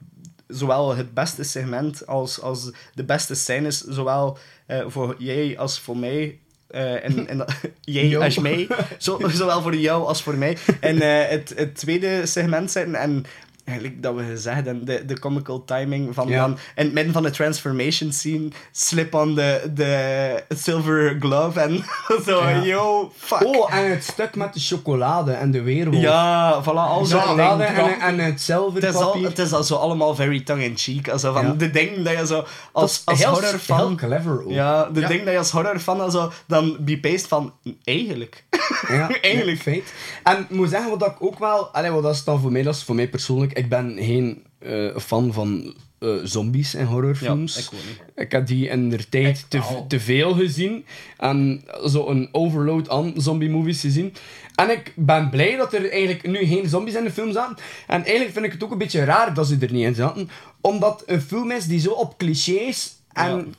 zowel het beste segment als, als de beste scènes, zowel eh, voor jij als voor mij. en, en [laughs] jij als mij, zo, zowel voor jou als voor mij. En het, het tweede segment zitten en eigenlijk dat we gezegd hebben, de, de comical timing van dan in het midden van de transformation scene, slip on de, de silver glove en [laughs] zo, yo, fuck. Oh, en het stuk met de chocolade en de weerwolf. Ja, voilà, al zo'n chocolade en, en het Het is, al, het is al zo allemaal very tongue-in-cheek. Also van de dingen dat je zo als, als heel, horrorfan... heel clever ook. Ja, de Ja. dingen dat je als horrorfan dan zo dan be-paced van... Eigenlijk. Ja, [laughs] Eigenlijk. feit. En ik moet zeggen, wat ik ook wel... Allee, wat dat is dan voor mij, dat is voor mij persoonlijk... Ik ben geen eh, fan van eh, zombies en horrorfilms. Ja, ik ook niet. Ik heb die in de tijd te, te veel gezien. En zo'n overload aan zombie-movies gezien. En ik ben blij dat er eigenlijk nu geen zombies in de film zaten. En eigenlijk vind ik het ook een beetje raar dat ze er niet in zaten. Omdat een film is die zo op clichés en...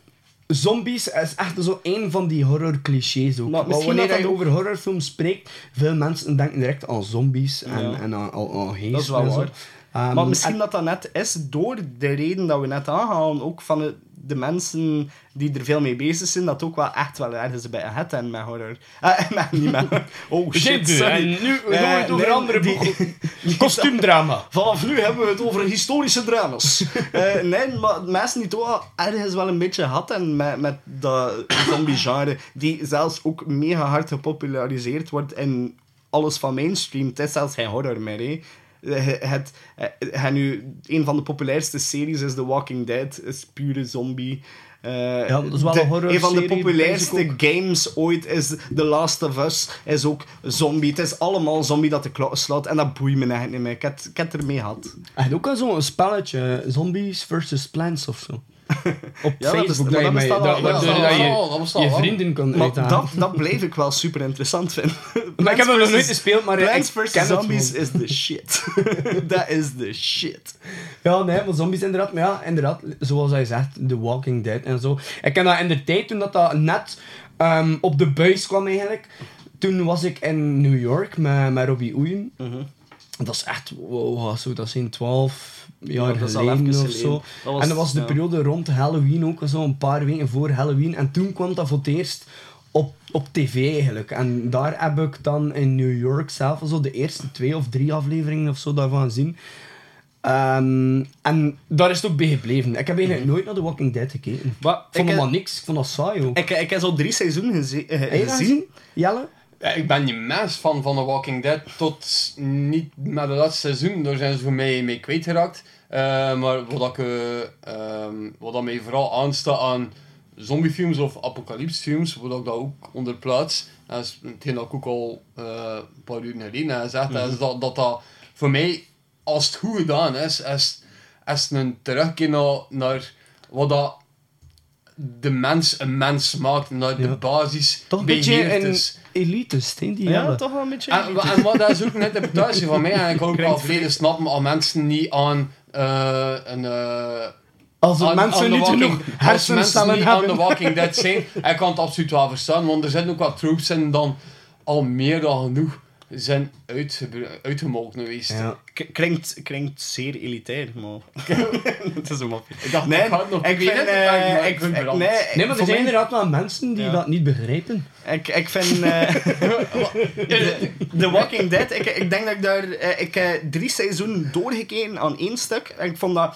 Zombies is echt zo een van die horror-clichés ook. Nou, Maar misschien wanneer dat je over horrorfilms spreekt, veel mensen denken direct aan zombies en, Ja. en aan, aan, aan geesten Dat is wel en zo. waar. Ehm, maar misschien en- dat dat net is door de reden dat we net aanhalen, ook van de, de mensen die er veel mee bezig zijn, dat ook wel echt wel ergens bij het en met horror. Eh, [laughs] met, niet met... Oh shit, sorry. En nu gaan we Eh, het over andere boeken. [laughs] Kostuumdrama. Vanaf nu hebben we het over historische drama's. [laughs] Eh, nee, maar mensen die toch wel ergens wel een beetje hadden met, met dat zombie-genre, die zelfs ook mega hard gepopulariseerd wordt in alles van mainstream. Het is zelfs geen horror meer, hè. Eh, Het, het, het, nu, een van de populairste series is The Walking Dead, is pure zombie. Eh, dat is wel de- een horror Een van de populairste games ooit is The Last of Us, is ook zombie. Het is allemaal zombie dat de klok slaat en dat boeit me eigenlijk niet meer. Ik heb, ik heb ermee gehad. Hij had ook al zo'n spelletje, Zombies versus Plants of zo. Op Ja, dat Facebook, dat je, dat al- dat- dat je al, je vrienden kan Maar uithalen. dat, dat bleef ik wel super interessant vinden. [laughs] Maar ik heb hem nog nooit gespeeld, maar Plants vs. Zombies is the shit. [laughs] Dat is the shit. Ja, nee, maar zombies inderdaad. Maar ja, inderdaad, zoals hij zegt, The Walking Dead en zo. Ik ken dat in de tijd, toen dat, dat net Ehm, op de buis kwam eigenlijk. Toen was ik in New York met, met Robbie Oeyen. Dat is echt, wow, zou dat zijn, 12 jaar al geleden of zo. geleden. Dat was- en dat was de ja. periode rond Halloween ook, zo een paar weken voor Halloween. En toen kwam dat voor het eerst op, op tv eigenlijk. En daar heb ik dan in New York zelf zo de eerste twee of drie afleveringen of zo daarvan gezien. Ehm, en daar is het ook bij gebleven. Ik heb eigenlijk nooit naar The Walking Dead gekeken. Ik vond maar niks. Ik vond dat saai ook. Ik, ik heb zo drie seizoenen geze- eh, gezien? Jelle? Ja, ik ben niet mens fan van The Walking Dead tot niet met het laatste seizoen. Daar zijn ze voor mij mee kwijtgeraakt. Eh maar wat, ik, eh, ehm, wat dat mij vooral aanstaat aan zombiefilms of apocalypsefilms, wat ik dat ook onder plaats, dat is hetgeen dat ik ook al eh, een paar uur geleden heb gezegd, Mhm. is dat, dat dat voor mij, als het goed gedaan is, is, is een terugkeer naar, naar wat dat de mens een mens maakt, naar de basis Toch een beetje een is. Elitist, hè, die Ja, Jelle. toch wel een beetje. En, en wat dat is ook een interpretatie van mij. En ik ook wel volledig snappen als mensen niet aan eh, een... eh, Als het aan- mensen aan niet Walking- genoeg Als mensen hersencellen niet aan hebben. The Walking Dead zijn, ik kan het absoluut wel verstaan. Want er zijn ook wat tropes in dan al meer dan genoeg zijn uitgemolken geweest. Ja. Klinkt, klinkt zeer elitair, maar... [laughs] Het is een mopje. Ik dacht, Nee, ik ga het nog ik vind... proberen, eh, maar ik ik vind ik- brand. nee, Nee, maar er zijn inderdaad wel mensen die Ja. dat niet begrijpen. Ik, ik vind... eh, [laughs] The, The Walking Dead, ik, ik denk dat ik daar... eh, ik heb drie seizoenen doorgekeken aan één stuk. En ik vond dat...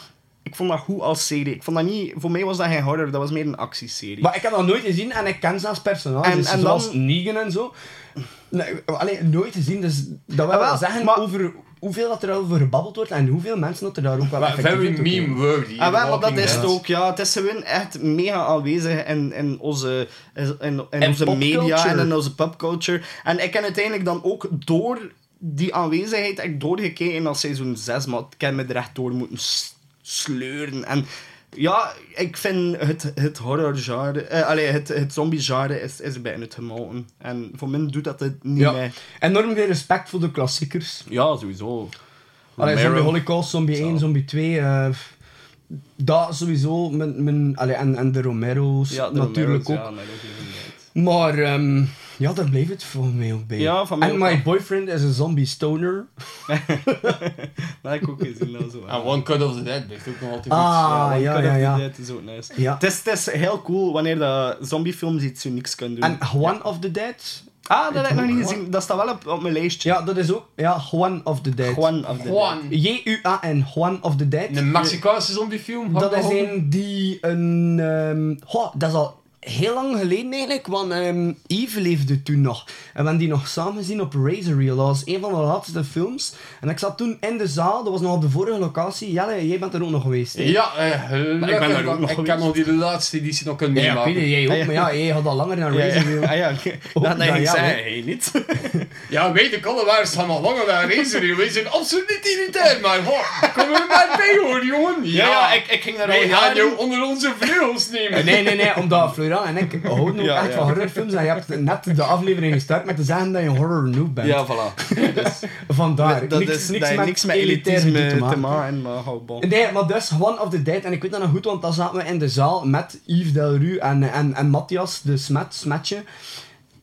Ik vond dat goed als serie. Ik vond dat niet... Voor mij was dat geen horror, dat was meer een actieserie. Maar ik heb dat nooit gezien en ik ken zelfs personages, En- en zoals dan- Negan en zo. Nee, allee, nooit gezien, dus dat wil Ah, wel zeggen maar- over hoeveel dat er over gebabbeld wordt en hoeveel mensen dat er daar ook wel effectief very meme worthy. Ah, wel, maar dat is het ook, ja. Het is gewoon echt mega aanwezig in, in onze, in, in En onze media en in onze popculture. En ik heb uiteindelijk dan ook door die aanwezigheid ik doorgekeken naar seizoen 6, maar ik heb me er echt door moeten sleuren. En ja, ik vind het, het horror-genre, eh, allee, het, het zombie-genre is, is bijna het gemolken. En voor mij doet dat het niet Ja. mee. Enorm veel respect voor de klassiekers. Ja, sowieso. Allee, zombie Holocaust, Zombie 1, Zombie 2. eh, dat sowieso. Mijn, mijn, allee, en, en de Romero's Ja, de natuurlijk Romero's, ook. Ja. Maar ehm, ja, daar bleef het voor mij ook bij. Ja, van mij en ook My. Boyfriend is een zombie stoner. [laughs] Dat heb ik ook gezien. Dat zo, En [laughs] One Cut of the Dead blijft ook nog altijd Ah, One ja, Cut ja, of the ja. Dead is ook nice. Ja. Het, is, het is heel cool wanneer dat zombiefilms iets unieks kunnen doen. En Juan of the Dead. ah, dat heb ik nog niet gezien. Dat staat wel op, op mijn lijstje. Ja, dat is ook. Ja, Juan of the Dead. Juan of the Juan. J-U-A-N, Juan of the Dead. Een Mexicaanse zombiefilm. Dat is een die een... ehm, goh, dat is al heel lang geleden eigenlijk, want ehm Yves leefde toen nog. En we hebben die nog samen gezien op Razor Reel. Dat was een van de laatste films. En ik zat toen in de zaal, dat was nog op de vorige locatie. Jelle, jij bent er ook nog geweest. hè? Ja, eh, ik ben daar ook Ik nog heb geweest. nog die laatste editie nog kunnen Ja, ja, ik meemaken. het, jij ook, Ja, ja. maar ja, jij had al langer naar Ja, Razor Reel. ja, ah, ja. [laughs] Oh, dat nou denk ik ja, zei hè. hij niet. [laughs] Ja, weet ik alle waar staan nog langer naar Razer. Wij zijn absoluut niet elitair, maar goh, kom er maar bij hoor, jongen. Ja, ja, ik, ik ging daar al Wij gaan jou onder onze vleugels nemen. Nee, nee, nee, omdat [laughs] En ik [laughs] houden ook Ja, echt ja. van horrorfilms. En je hebt net de aflevering gestart met te zeggen dat je een horror noob bent. Ja, voilà. [laughs] Vandaar. dat niks, is niks, met niks met elitisme te te maken. maar hou bon. Nee, maar dus One of the Dead. En ik weet dat nog goed, want dan zaten we in de zaal met Yves Delru en, en, en Matthias, de smet, smetje.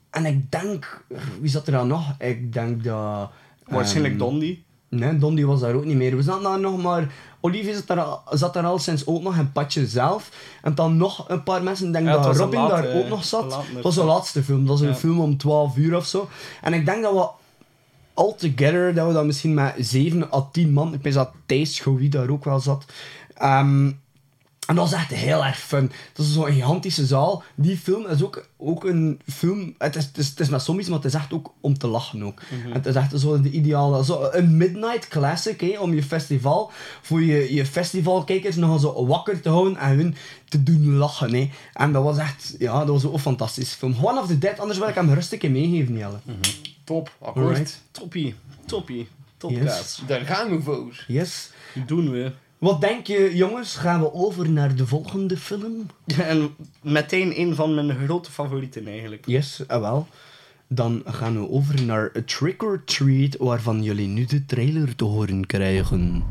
En ik denk... Wie zat er dan nog? Ik denk dat... Waarschijnlijk ehm, Dondi. Nee, Dondi was daar ook niet meer. We zaten daar nog maar... Olivier zat daar, al- zat daar al sinds ook nog een patje zelf. En dan nog een paar mensen. Ik denk Ja, dat Robin laat, daar eh, ook nog zat. Het was de laatste film. Dat was een film om 12 uur of zo. En ik denk dat we altogether, dat we dat misschien met 7 à 10 man... Ik weet dat Thijs Schouwie daar ook wel zat. Ehm, en dat was echt heel erg fun. Dat is zo'n gigantische zaal. Die film is ook, ook een film... Het is, het, is, het is met zombies, maar het is echt ook om te lachen ook. Mhm. Het is echt zo de ideale... Zo een midnight classic, hè, om je festival... Voor je, je festivalkijkers nog zo wakker te houden en hun te doen lachen. Hè. En dat was echt... Ja, dat was ook een fantastische film. One of the Dead, anders wil ik hem rustig een meegeven, Jelle. Top, akkoord. Alright. Toppie. Toppie. Yes. Topkaas. Daar gaan we voor. Yes. Doen we. Wat denk je, jongens? Gaan we over naar de volgende film? En meteen een van mijn grote favorieten eigenlijk. Yes, ah wel. Dan gaan we over naar A Trick or Treat, waarvan jullie nu de trailer te horen krijgen.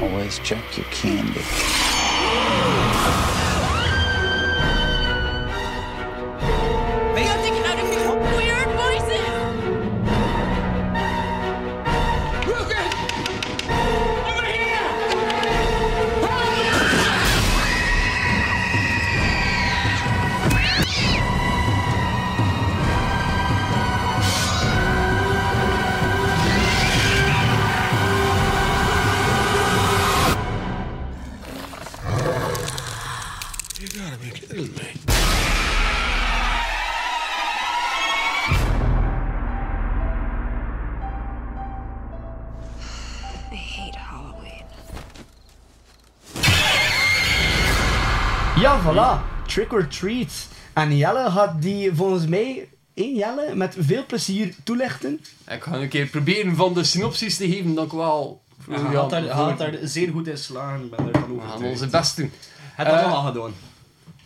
Always check your candy. Trick or treat. En Jelle had die volgens mij, één Jelle, met veel plezier toelichten. Ik ga een keer proberen van de synopsis te geven dat ik wel... Ja, hij had daar, hij had daar zeer goed in slagen, ik ben er van We gaan overtuigd. onze best doen. Het Eh, al gedaan.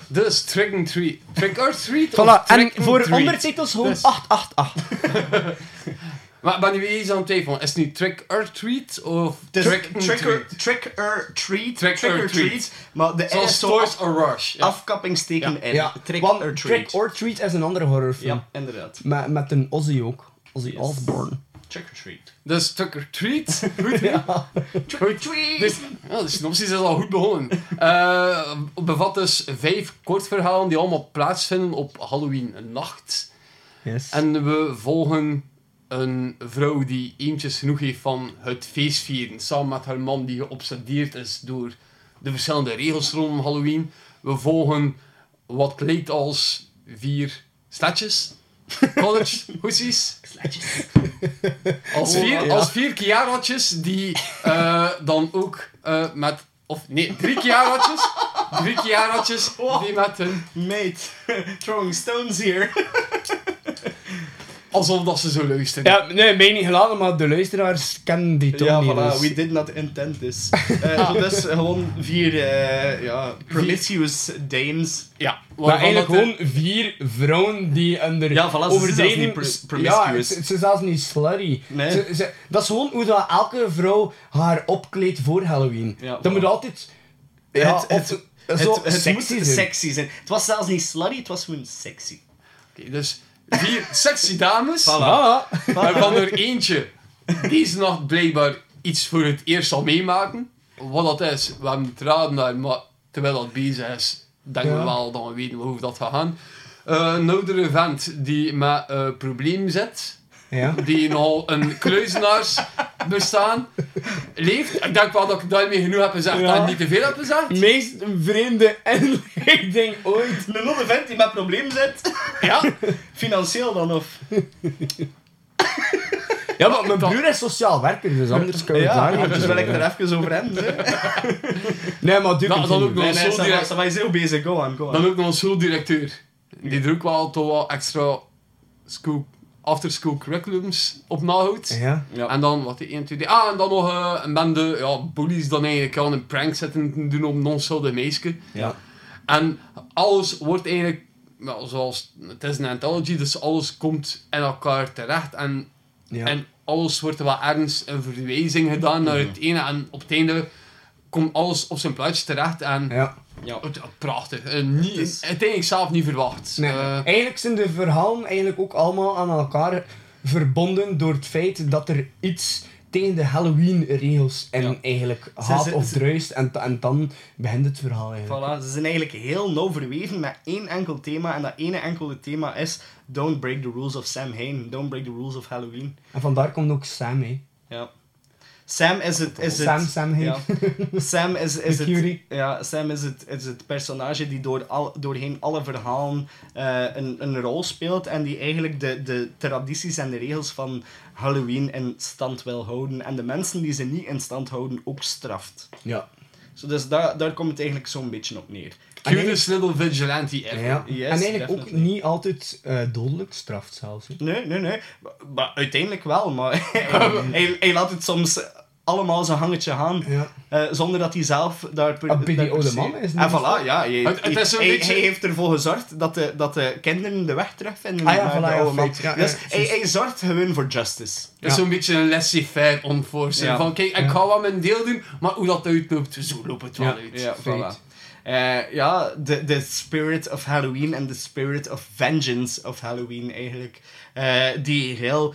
Dus Trick and Treat. Trick or Treat? Voilà, of en voor ondertitels gewoon Dus- 888. [laughs] Maar ik ben nu eens aan het twijfelen. Is het nu Trick or Treat of Dus Trick trick or, Treat? trick or treat. Trick Trick or or treat. treat. Maar de Zoals Toys af- or Rush. Ja. afkappingsteken in. Ja, Trick want or Trick treat. or Treat is een andere horrorfilm. Ja, inderdaad. Met, met een Ozzy ook. Ozzy Osbourne. Trick or treat. Dus Trick or Treat. [laughs] Goed, ja. Trick or treat. Dus, ja, de synopsis is al goed begonnen. Eh bevat dus vijf kortverhalen die allemaal plaatsvinden op Halloween nacht. Yes. En we volgen een vrouw die eentjes genoeg heeft van het feestvieren. Samen met haar man die geobsedeerd is door de verschillende regels rondom Halloween. We volgen wat klinkt als vier sletjes. [laughs] College hoesies. [laughs] Als vier, ja. als vier kiaratjes die eh, dan ook eh, met... Of nee, drie kiaratjes. Drie kiaratjes die met hun... Mate, [laughs] throwing stones here. Alsof dat ze zo luisteren. Ja, nee, mij niet geladen, maar de luisteraars kennen die toch Ja, niet. voilà, dus- we did not intend this. [laughs] Eh zo dus gewoon vier eh, ja, promiscuous dames. Ja, Maar eigenlijk dat gewoon vier vrouwen die under Ja, voilà, ze zijn zelfs overdreven... niet pro- Ja, promiscuous. ze, ze zelfs niet slutty. Nee. Ze, ze- dat is gewoon hoe dat elke vrouw haar opkleedt voor Halloween. Ja, dat voilà. moet altijd... Ja, het, het, of- het, zo het, sexy moet zijn. sexy zijn. Het was zelfs niet slutty, het was gewoon sexy. Oké, dus vier sexy dames. Voilà. Waarvan er eentje deze nacht blijkbaar iets voor het eerst zal meemaken. Wat dat is, we hebben het raden daar, maar terwijl dat bezig is, denken we wel dat we weten hoe dat gaat gaan. Eh, een oudere vent die met eh probleem zit. Ja. Die nogal een kluizenaars bestaan leeft. Ik denk wel dat ik daarmee genoeg heb gezegd Ja. en niet te veel heb gezegd. meest vreemde inleiding ooit. Een andere vent die met probleem zit. Ja. Financieel dan, of... Ja, maar mijn broer is sociaal werker, dus anders kan je Ja, daar dus wil ik er even over hebben. hè. Nee, maar doe Dan- dan ook nog Nee, een nee, was heel bezig. Go on, go on. Dan ook nog een schooldirecteur. Die er ook wel toch wel extra school, after-school curriculums op nahoudt. Ja. Ja. En dan, wat die 1, 2, 3... Ah, en dan nog eh, een bende ja, bullies dan eigenlijk aan een prank zitten doen op een onschuldig meisje. Ja. En alles wordt eigenlijk... Wel, zoals... Het is een anthology, dus alles komt in elkaar terecht. En, Ja. en alles wordt er wel ergens een verwijzing gedaan naar het ene. En op het einde komt alles op zijn plaatje terecht. En Ja. Ja. prachtig. Eh, niet, Het is- Uiteindelijk zelf niet verwacht. Nee, Eh, eigenlijk zijn de verhalen eigenlijk ook allemaal aan elkaar verbonden door het feit dat er iets tegen de Halloween-regels en eigenlijk Ze- haat ze- of ze- druist. En, en dan begint het verhaal eigenlijk. Voilà, ze zijn eigenlijk heel nauw verweven met één enkel thema. En dat ene enkele thema is Don't break the rules of Sam Hain. Don't break the rules of Halloween. En vandaar komt ook Sam mee. Ja. Sam is het... Is Sam, het, Sam Hain. Ja. Sam is, is, De het, cutie. ja, Sam is het, is het personage die door al, doorheen alle verhalen eh, een, een rol speelt. En die eigenlijk de, de tradities en de regels van Halloween in stand wil houden. En de mensen die ze niet in stand houden ook straft. Ja. Zo, dus daar, daar komt het eigenlijk zo'n beetje op neer. Cutest little vigilante ever. Ja. Yes, en eigenlijk ook niet altijd eh, dodelijk straft zelfs. Nee, nee, nee. Maar, maar uiteindelijk wel, maar [laughs] [laughs] hij, hij laat het soms allemaal zijn hangetje gaan, Ja. eh, zonder dat hij zelf daar... Per, Ah, daar per se- man is het En voilà, ja. Hij, Het- het is zo'n hij, beetje- hij heeft ervoor gezorgd dat de, dat de kinderen de weg terugvinden Ah ja, naar voilà, de oude man. Ja, dus ja, hij, hij zorgt gewoon voor justice. Het is zo'n beetje een laissez-faire. Ja. Van kijk, ik ga wel mijn deel doen, maar hoe dat uitloopt, zo loopt het wel Ja. uit. Ja, voilà. Eh, ja, de, de spirit of Halloween en de spirit of vengeance of Halloween eigenlijk. eh, die heel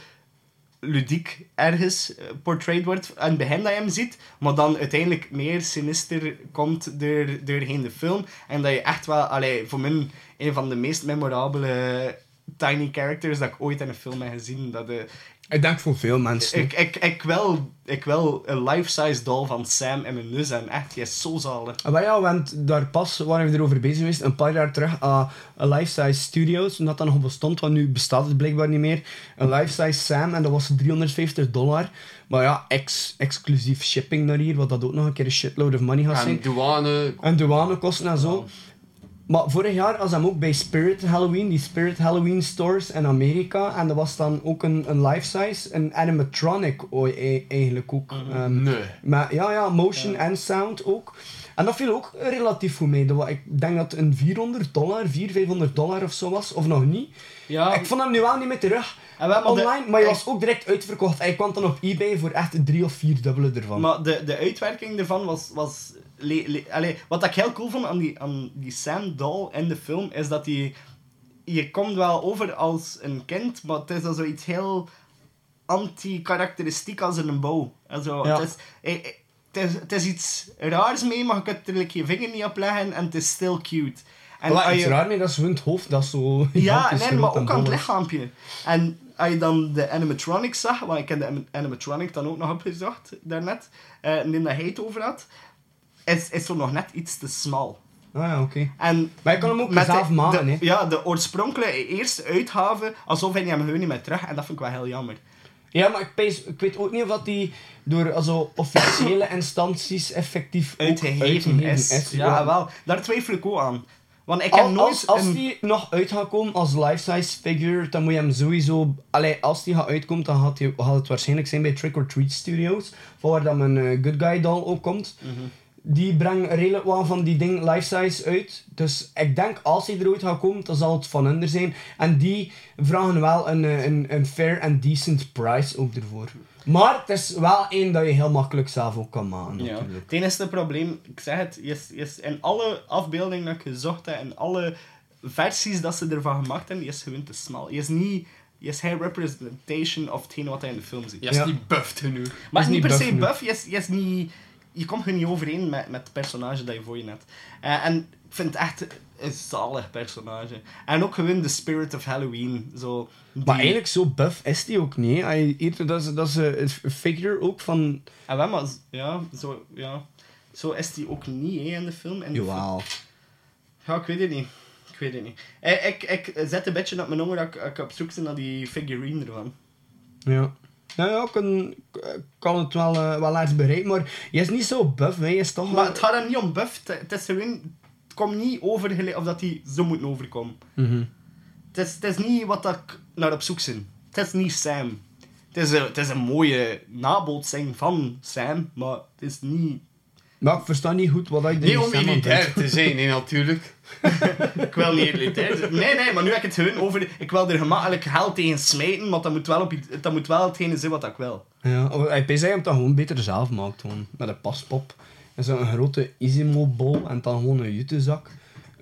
ludiek ergens eh, portrayed wordt aan het begin dat je hem ziet, maar dan uiteindelijk meer sinister komt door, doorheen de film. En dat je echt wel, allee, voor mij een van de meest memorabele tiny characters dat ik ooit in een film heb gezien. Dat, eh, Ik denk voor veel mensen. ik, ik, ik, wil, ik wil een life-size doll van Sam in mijn neus en echt, die is zo zalig. Ah, maar ja, want daar pas waren we erover bezig geweest, een paar jaar terug, aan een Life-Size Studios, omdat dat nog bestond, want nu bestaat het blijkbaar niet meer. Een Life-Size Sam, en dat was 350 dollar. Maar ja, ex exclusief shipping naar hier, wat dat ook nog een keer een shitload of money gaat En zijn. douane... En douanekosten en zo. Maar vorig jaar was hem ook bij Spirit Halloween, die Spirit Halloween stores in Amerika. En dat was dan ook een, een life-size, een animatronic o- e- eigenlijk ook. Ehm, Nee. maar ja, ja, motion en sound ook. En dat viel ook relatief goed mee. Dat Ik denk dat het een 400 dollar, 400, 500 dollar of zo was, of nog niet. Ja, Ik vond hem nu wel niet meer terug En de- online, maar je was ook direct uitverkocht. Hij kwam dan op eBay voor echt drie of vier dubbele ervan. Maar de, de uitwerking ervan was... was le, le- allee, wat ik heel cool vond aan die, aan die Sam doll in de film, is dat die... Je komt wel over als een kind, maar het is dan zoiets heel anti-karakteristiek als in een bouw. En Ja. het, is, eh, eh, het, is, het is iets raars mee, maar je kunt er je vinger niet op leggen en het is still cute. En En iets je- raar mee, dat is het hoofd, dat is zo... Ja, nee, maar en ook aan het is. lichaampje. En als je dan de animatronic zag, want ik heb de anim- animatronic dan ook nog opgezocht daarnet, eh en die dat hij het over had, is, is zo nog net iets te smal. Ah ja, oké. En Maar je kan hem ook met zelf de- maken, hè. Ja, de oorspronkelijke eerste uitgave, alsof hij hem gewoon niet meer terug, en dat vind ik wel heel jammer. Ja, maar ik, pees- ik weet ook niet of dat die door also, officiële [coughs] instanties effectief Uitgegeven is. Ja, wel. Daar twijfel ik ook aan. Want ik heb Als, nooit... als, als een- die nog uit gaat komen als life-size figure, dan moet je hem sowieso... Allee, als die gaat uitkomen, dan gaat, die, gaat het waarschijnlijk zijn bij Trick or Treat Studios, waar dan mijn eh, Good Guy doll ook komt. Mhm. Die brengen redelijk wel van die dingen life-size uit. Dus ik denk, als hij eruit gaat komen, dan zal het van hun zijn. En die vragen wel een, eh, een, een fair en decent price ook ervoor. Maar het is wel één dat je heel makkelijk zelf ook kan maken, Ja. Het enige probleem, ik zeg het, is, is in alle afbeeldingen dat ik gezocht heb, en alle versies dat ze ervan gemaakt hebben, is gewoon te smal. Je is niet, je is geen representation of hetgeen wat hij in de film ziet. Je is niet buffed genoeg. Maar is niet per se buff buff, je, is, je, is niet, je komt gewoon niet overeen met, met het personage dat je voor je hebt. Eh, en ik vind het echt een zalig personage. En ook gewoon de spirit of Halloween. Zo, die- Maar eigenlijk zo buff is die ook niet. hier- Dat is, dat is een figure ook van... En wel, maar ja, zo, ja, zo is die ook niet hè, in de film. In de film. Jawel. Ja, ik weet het niet. Ik weet het niet. Ik, ik, ik zet een beetje op mijn honger dat ik, ik op zoek ben naar die figurine ervan. Ja. Ja, ja, ik kan, kan het wel, eh, wel eens bereiken, maar je is niet zo buff, hè. Je is toch Maar het gaat er niet om buff. Het, is gewoon... Het komt niet over of dat die zo moet overkomen. Mhm. Het is, het is niet wat ik naar op zoek ben. Het is niet Sam. Het is een, het is een mooie nabootsing van Sam, maar het is niet... Maar ik versta niet goed wat ik Niet om elitair te zijn, nee, natuurlijk. [laughs] Ik wil niet elitair zijn. Nee, nee, maar nu heb ik het gewoon over... Ik wil er gemakkelijk geld tegen smijten, maar dat moet wel, op, dat moet wel hetgene zijn wat ik wil. Ja, of hij zei hem dat gewoon beter zelf maakt, gewoon. Met een paspop. En zo'n grote Isimo-bol en dan gewoon een jutezak.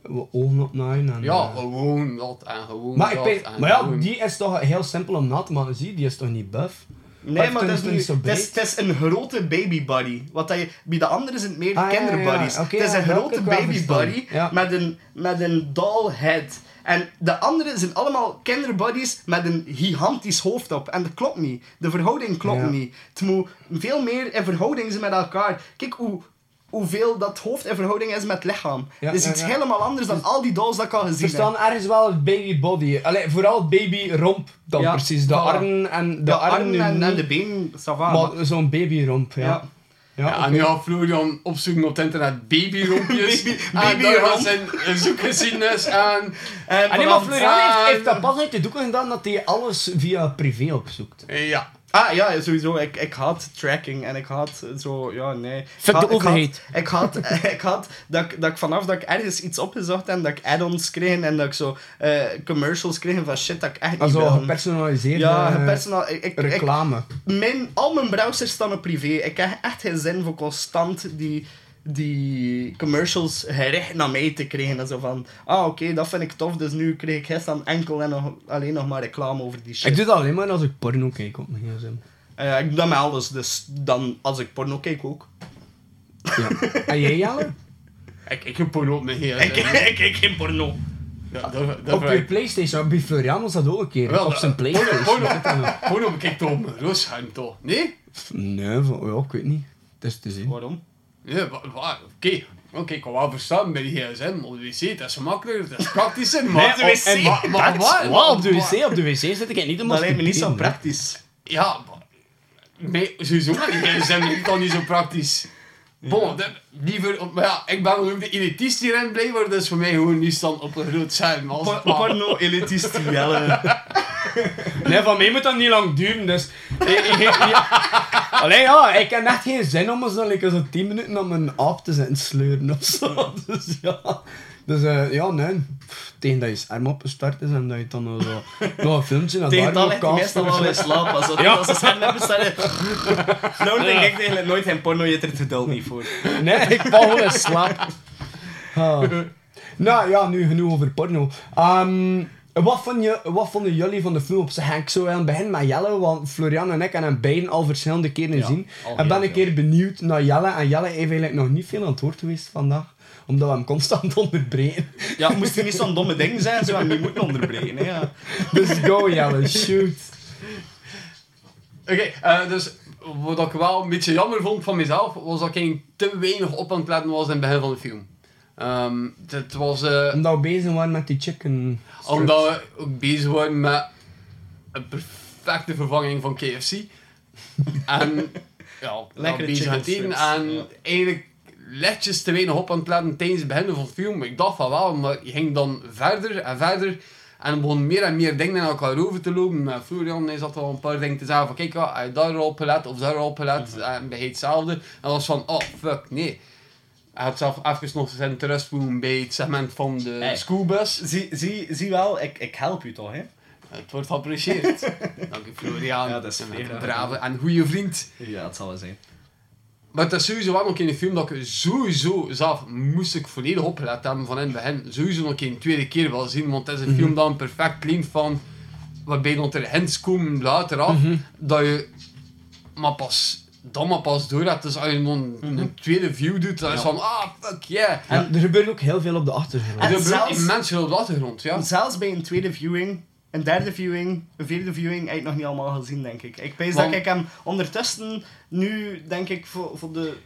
Wat Ogen opnaaien en... Ja, eh, gewoon dat en gewoon maar, ik dat weet, en maar ja, gewoon- die is toch heel simpel om na te maken. Zie, die is toch niet buff? Nee, maar dat is, het niet, zo het, is, het is een grote baby body. Wat dat je, bij de anderen zijn het meer Ah, ja, ja, ja. kinderbodies. Het is een grote heb ik wel baby verstaan. body Ja. met, een, met een doll head. En de anderen zijn allemaal kinderbodies met een gigantisch hoofd op. En dat klopt niet. De verhouding klopt Ja. niet. Het moet veel meer in verhouding zijn met elkaar. Kijk hoe, hoeveel dat hoofd in verhouding is met het lichaam. Ja, dat is ja, iets ja. helemaal anders dan al die dolls dat ik al gezien heb. verstaan ergens wel het baby body. Allee, vooral het baby romp dan Ja, precies. De voilà. armen en de, De armen en, en de va, Maar maar- zo'n baby romp, ja. Ja. Ja, Ja, en nu gaat Florian opzoeken op het internet babyrompjes. [laughs] Baby- en babyromp. gaat zijn eh, zoekgeschiedenis aan. En En nee, maar vanaf- Florian heeft, en- heeft dat pas uit de doeken gedaan dat hij alles via privé opzoekt. Ja. Ah ja, sowieso. Ik, ik haat tracking en ik haat zo, ja, nee. Ik Fuck de ik overheid. Ik had, [laughs] ik had dat, ik- dat ik vanaf dat ik ergens iets opgezocht en dat ik add-ons kreeg en dat ik zo eh, commercials kreeg van shit dat ik echt niet wil. gepersonaliseerde Ja, gepersonal. Ik, ik, ik, reclame. mijn, al mijn browsers staan op privé. Ik heb echt geen zin voor constant die, die commercials gericht naar mij te krijgen. En zo van, ah oké, dat vind ik tof, dus nu krijg ik gisteren enkel en nog, alleen nog maar reclame over die shit. Ik doe dat alleen maar als ik porno kijk op mijn gsm. Eh, ik doe dat met alles, dus dan als ik porno kijk ook. Ja. [laughs] En jij, Jelle? Ik, ik heb porno op mijn gsm. Ik, [laughs] ik kijk geen porno. Ja, dat, dat Op je ik. Playstation, bij Florian was dat ook een keer. Wel, op zijn eh, Playstation. Porno, porno, porno bekijkt toch op mijn toch? Nee? Nee, van, ja, ik weet niet. Het is te zien. Waarom? Ja, oké. Oké, ik kan wel verstaan bij die gsm. Op de wc, dat is gemakkelijker, dat is praktischer. Maar, op de wc, en maar? Wow, op de wc, op de wc zit ik niet om Dat lijkt me niet zo praktisch. Ja, maar- nee, sowieso met die gsm is dan niet zo praktisch. Bon, de- liever, maar ja, ik ben ook de elitist hierin blijven, dus voor mij gewoon niet staan op een groot scherm. Als. Porno elitist Jelle. [laughs] Nee, van mij moet dat niet lang duren, dus... ik- ik- ik- Allee, ja, ik heb echt geen zin om dan like, zo 10 minuten aan mijn aap te zijn sleuren of zo. [laughs] Dus ja... Dus eh, ja, nee. Tegen dat je scherm opgestart is en dat je dan nog zo... [laughs] nog een filmpje naar Tegen [laughs] dat ligt meestal wel in slaap. Als, Ja. als ze scherm hebben staan. [laughs] Nou denk ik eigenlijk nooit geen porno, je hebt er het geduld niet voor. Nee, ik val gewoon in slaap. Ah. Nou ja, nu genoeg over porno. Ehm, wat, vond je, wat vonden jullie van de film op zich? Ik zo aan het begin met Jelle, want Florian en ik hebben hem beiden al verschillende keren gezien. En ben een keer benieuwd naar Jelle. En Jelle heeft eigenlijk nog niet veel aan het woord geweest vandaag. Omdat we hem constant [laughs] onderbreken. Ja, moest er niet zo'n domme ding zijn, zo hem niet moeten onderbreken. Hè, ja. Dus go Jelle, shoot. Oké, eh, dus wat ik wel een beetje jammer vond van mezelf, was dat ik te weinig op aan het letten was in het begin van de film. Ehm, het was... eh, Omdat we bezig waren met die chicken strips. Omdat we ook bezig waren met een perfecte vervanging van KFC. en ja, bezig het chicken eten. strips, En ja. eigenlijk lichtjes te weinig op aan het letten tijdens het begin van de film. Ik dacht van wel, maar je ging dan verder en verder. En er begon meer en meer dingen naar elkaar over te lopen. Met Florian hij zat al een paar dingen te zeggen van kijk, ja, hij daar al op gelet of daar al op gelet. Mhm. En bij hetzelfde. En dat was van, oh fuck, nee. Hij had zelf even nog zijn terugvoeren bij het segment van de Hey. schoolbus. Zie, zie, zie wel, ik, ik help u toch, hè? Het wordt geapprecieerd. [laughs] Dank u Florian. Ja, dat is En een brave en goede vriend. Ja, het zal wel zijn. Maar het is sowieso wel nog in een film dat ik sowieso zelf moest ik volledig opgelet hebben van in het begin. Sowieso nog een tweede keer wel zien, want het is een film dat een perfect leent van waarbij dan er hints komen later af dat je maar pas dan maar pas door hebt. Dus als je dan een tweede view doet, dan is van ah fuck yeah. En er gebeurt ook heel veel op de achtergrond. Er En gebeurt zelfs- immens veel op de achtergrond, ja. Zelfs bij een tweede viewing, een derde viewing, een vierde viewing, ik nog niet allemaal gezien, denk ik. Ik Want- dat ik hem ondertussen nu, denk ik, voor, voor de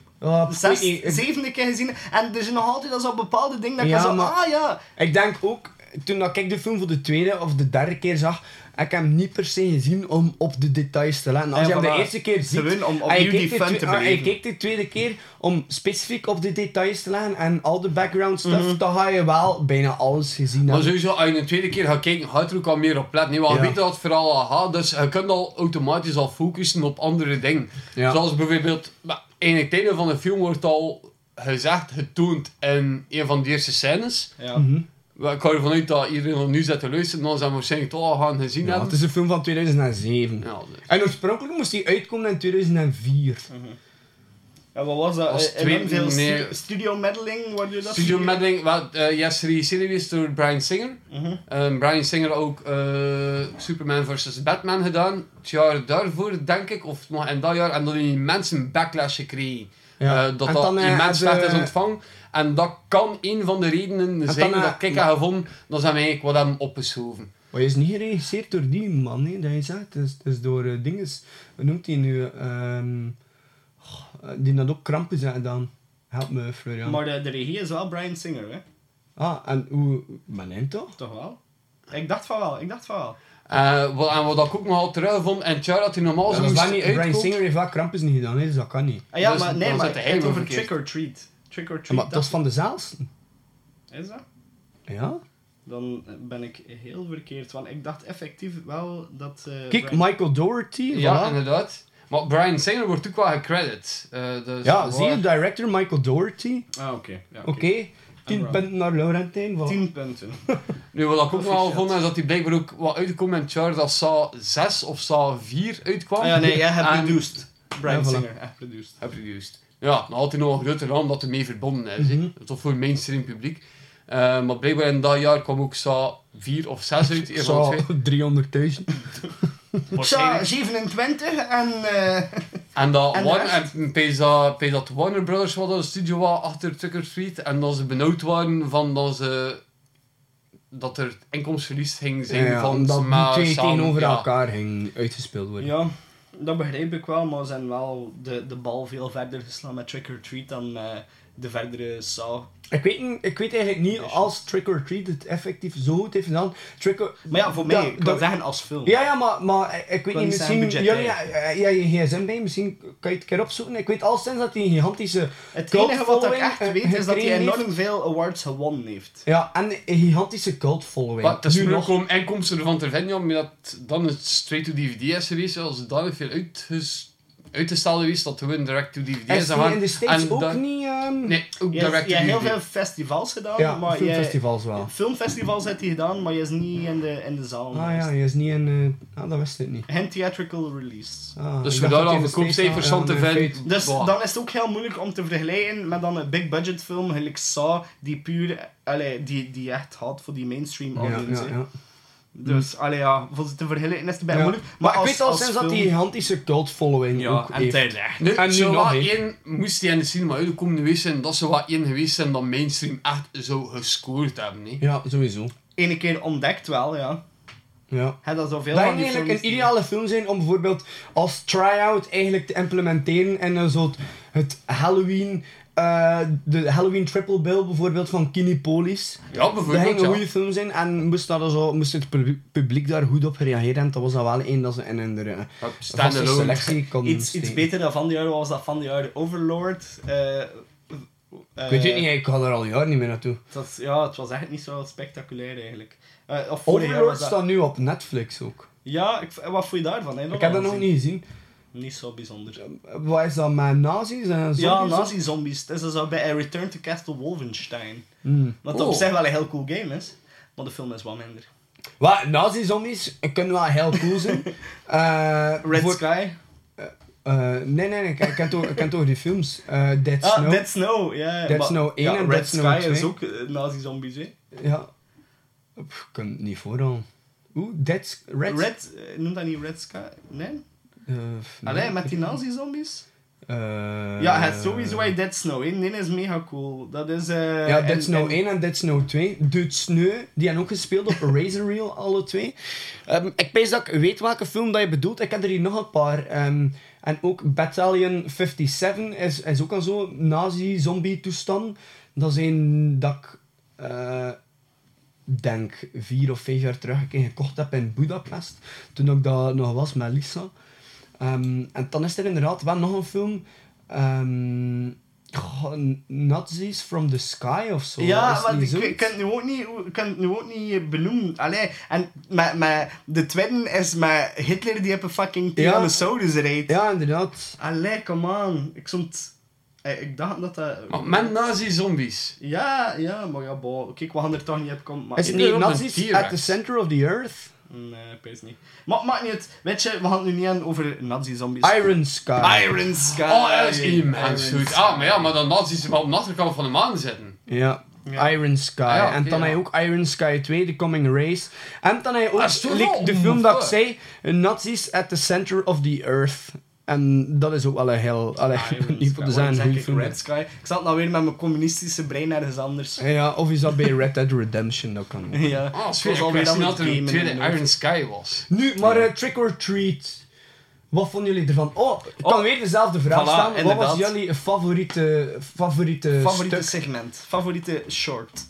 ik zes, weet zevende keer gezien. En er zijn nog altijd al zo bepaalde dingen dat ik Ja, zo, maar- ah ja, Ik denk ook, toen dat ik de film voor de tweede of de derde keer zag, heb ik hem niet per se gezien om op de details te letten. Als je hem de eerste keer ziet, om en je opnieuw die fun te ah, en je beleven. kijkt de tweede keer om specifiek op de details te letten en al de background stuff, Mhm. dan ga je wel bijna alles gezien Maar hebben. sowieso, als je een tweede keer gaat kijken, gaat er ook al meer op letten. Nee, want je Ja. weet dat het vooral al gaat, dus je kunt al automatisch al focussen op andere dingen. Ja. Zoals bijvoorbeeld, maar in het einde van de film wordt al gezegd, getoond in een van de eerste scènes. ja. Mhm. Ik ga ervan uit dat iedereen nu zit te luisteren, dan zijn we waarschijnlijk toch al gaan gezien Ja, hebben. het is een film van 2007. Ja, dus. En oorspronkelijk moest die uitkomen in 2004. Ja, En wat was dat? Als Eh, twee- veel nee. studio meddling, je dat Studio Meddling, wat, eh ja, is geregisseerd geweest door Brian Singer. Mhm. Eh, Brian Singer ook eh, Superman vs. Batman gedaan. Het jaar daarvoor, denk ik, of nog in dat jaar, en dan die mensen backlash gekregen. Ja. Eh, dat En dat dan, eh, immens hebben- slecht is ontvangen. En dat kan een van de redenen En zijn dan, eh, dat ik maar- heb gevonden, dat zijn we eigenlijk wat hebben opgeschoven. Maar je is niet geregisseerd door die man, hè, dat je zegt. Het is, het is door uh, dinges. Hoe noemt hij nu? ehm, oh, die dat ook krampen zijn gedaan. Help me, Florian. Maar de, de regie is wel Brian Singer, hè? Ah, en hoe... Men neemt toch? Toch wel? Ik dacht van wel, ik dacht van wel. Eh, wat, en wat ik ook nog al terugvond, en jaar dat hij normaal Ja, zo dat is moest wel niet, Brian Singer heeft wel krampus niet gedaan, hè, dus dat kan niet. Ah, ja, Dus maar nee, dan maar hij het helemaal over. Trick or Treat. Trick or Treat, maar dat is van dezelfde. Is dat? Ja? Dan ben ik heel verkeerd, want ik dacht effectief wel dat... eh, Kijk, Brian- Michael Doherty. Ja, voilà. inderdaad. Maar Brian Singer wordt ook wel gecredit. Eh, dus Ja, waar- zie je, director Michael Doherty. Ah, oké. Ja, Oké, 10 wrong. punten naar Laurentijn. voilà. 10 punten. [laughs] Nu, wat ik ook wel vond, is dat hij blijkbaar ook wat uitgekomen in het jaar dat Saw 6 of Saw 4 uitkwam. Ah ja, nee, jij hebt En- produced. Brian Ja, voilà. Singer, echt produced. Heb produced. Ja, nog altijd nog een grote naam dat er mee verbonden is. Mhm. Toch voor het mainstream publiek. Eh, maar blijkbaar in dat jaar kwam ook Saw 4 of 6 uit. een twee. 300.000. Zo, 27 en... eh En dat, En Warner, en pees dat, pees dat Warner Brothers wat een studio was achter Tucker Street. En dat ze benauwd waren van dat ze... Dat er inkomstverlies ging zijn Ja, van omdat die maar twee tegenover ja. elkaar ging uitgespeeld worden. ja, dat begrijp ik wel, maar ze zijn wel de, de bal veel verder geslaan met Trick or Treat dan met de verdere Saw. Ik weet, niet, ik weet eigenlijk niet als Trick or Treat het effectief zo goed heeft gedaan. Trick or... Maar ja, voor mij, Dat- ik wil dat- zeggen als film. Ja, ja, maar, maar ik weet niet, misschien... Jullie, ja, ja, je gsm bij, misschien kan je het een keer opzoeken. Ik weet al sinds dat hij een gigantische Het enige wat ik echt eh, weet, is dat hij enorm heeft. veel awards gewonnen heeft. Ja, en een gigantische cult following. Maar het is Nu nog- om inkomsten ervan te vinden, omdat het dan het straight-to-DVD is geweest. Als het dan veel uitges uitgesteld is, dat gewoon direct-to-DVD Is is die gegaan. in de States En ook dan- niet... ehm, Nee, ook Je hebt, je hebt heel veel festivals gedaan, Ja, maar filmfestivals wel. Je, filmfestivals heeft hij gedaan, maar je is niet in de, in de zaal. Ah ja, je is niet in... eh ah, dat wist ik niet. Geen theatrical release. Ah, Dus we daar al in de verkoopcijfers van te vinden. Dus dan is het ook heel moeilijk om te vergelijken met dan een big budget film, gelijk Saw, die puur, allee, die, die echt had voor die mainstream Ja, audience. ja, ja. Dus, allee, ja, voor ze te vergelijken is het bij Ja. moeilijk. Maar, ik als- weet al sinds dat die gigantische cult following Ja, ook en heeft. terecht. Nu, En nu zou nog wat één. moest die in de cinema uitkomen geweest zijn, dat ze wat één geweest zijn dat mainstream echt zo gescoord hebben. hè. Ja, sowieso. Ene keer ontdekt wel, ja. Ja. Hè, dat die eigenlijk films een ideale film zijn om bijvoorbeeld als try-out eigenlijk te implementeren en dan zo het, het Halloween, eh, de Halloween triple bill bijvoorbeeld van Kinepolis. Ja, Dat bijvoorbeeld. ging een ja. goede film zijn en moest, dat er zo, moest het pub- publiek daar goed op reageren en dat was dan wel één dat ze in hun uh, vaste selectie konden Iets, iets beter dan van die jaar was dat van die jaar Overlord. eh, Ik weet het niet, ik ga er al jaren niet meer naartoe. Ja, het was echt niet zo spectaculair eigenlijk. Eh, of jaar Overlord was dat... staat nu op Netflix ook. Ja, ik, wat vond je daarvan? Hè? Ik heb dat nog niet gezien. Niet zo bijzonder. Wat is dat met nazi's en zombies? ja, nazi-zombies. Het is zo bij Return to Castle Wolfenstein. Hmm. Wat op Oh. zich wel een heel cool game is. Maar de film is wat minder. Wat, nazi-zombies kunnen wel heel cool zijn. [laughs] Eh, Red voor- Sky. eh, nee, nee, nee, ik, ken toch, ik ken toch die films. Eh, Dead Ah, Snow. Dead Snow. Ja, Dead Snow 1 ja, en Red Dead Snow Sky is 2. ook eh, nazi-zombies, hè. Ja. Pff, Ik kan het niet vooral. Oeh, Dead... Red... Red, eh, noemt dat niet Red Sky? Nee? Allee, nee, met die nazi-zombies? Eh, Ja, het is sowieso bij Dead Snow. Hè. Nee, is mega cool. Dat is... eh, Ja, Dead en- Snow en- 1 en Dead Snow 2. Dead Snow, die hebben ook gespeeld op [laughs] Razor Reel, alle twee. Ehm, ik weet dat ik weet welke film dat je bedoelt. Ik heb er hier nog een paar. Ehm, en ook Battalion 57 is, is ook al zo nazi-zombie toestand. Dat is een dat ik eh, denk vier of vijf jaar terug een keer gekocht heb in Budapest. Toen ik dat nog was met Lisa. Ehm, en dan is er inderdaad wel nog een film. ehm, Nazis from the Sky of zo. Is Ja, maar ik, kan het nu ook niet, ik kan het nu ook niet benoemen. Allee, en met, met de tweede is met Hitler die op een fucking Tyrannosaurus rijdt. Ja, inderdaad. Allee, come on. Ik stond... eh, Ik dacht dat dat... Maar met nazi-zombies. Ja, ja, maar ja, bo. Kijk, we gaan er toch niet op komen. Maar Is het niet Nazis at the center of the earth? Nee, pees niet. Maar maakt niet uit. Weet je, we gaan het nu niet aan over nazi-zombies. Iron Sky. Iron Sky. Oh, dat is immens goed. Ah, maar ja, maar dan nazi's maar op de achterkant van de maan zitten. Ja. Iron Sky. ja, en dan ja. heb je ook Iron Sky 2, The Coming Race. En dan heb je ook Ah, like de film dat ik zei, Nazis at the Center of the Earth. En dat is ook wel een heel... Allee, [laughs] niet voor de zijn een goede film. Red Sky. Ik zat nou weer met mijn communistische brein ergens anders. Ja, of is dat bij Red Dead Redemption, dat kan ook. [laughs] Ja. Ah, Het sfeer. was alweer het dat er een tweede Iron Sky was. Nu, maar eh, Trick or Treat. Wat vonden jullie ervan? Oh, ik kan Oh. weer dezelfde vraag Voilà, stellen. Wat was jullie favoriete, favoriete, Favoriete stuk? segment. Favoriete short.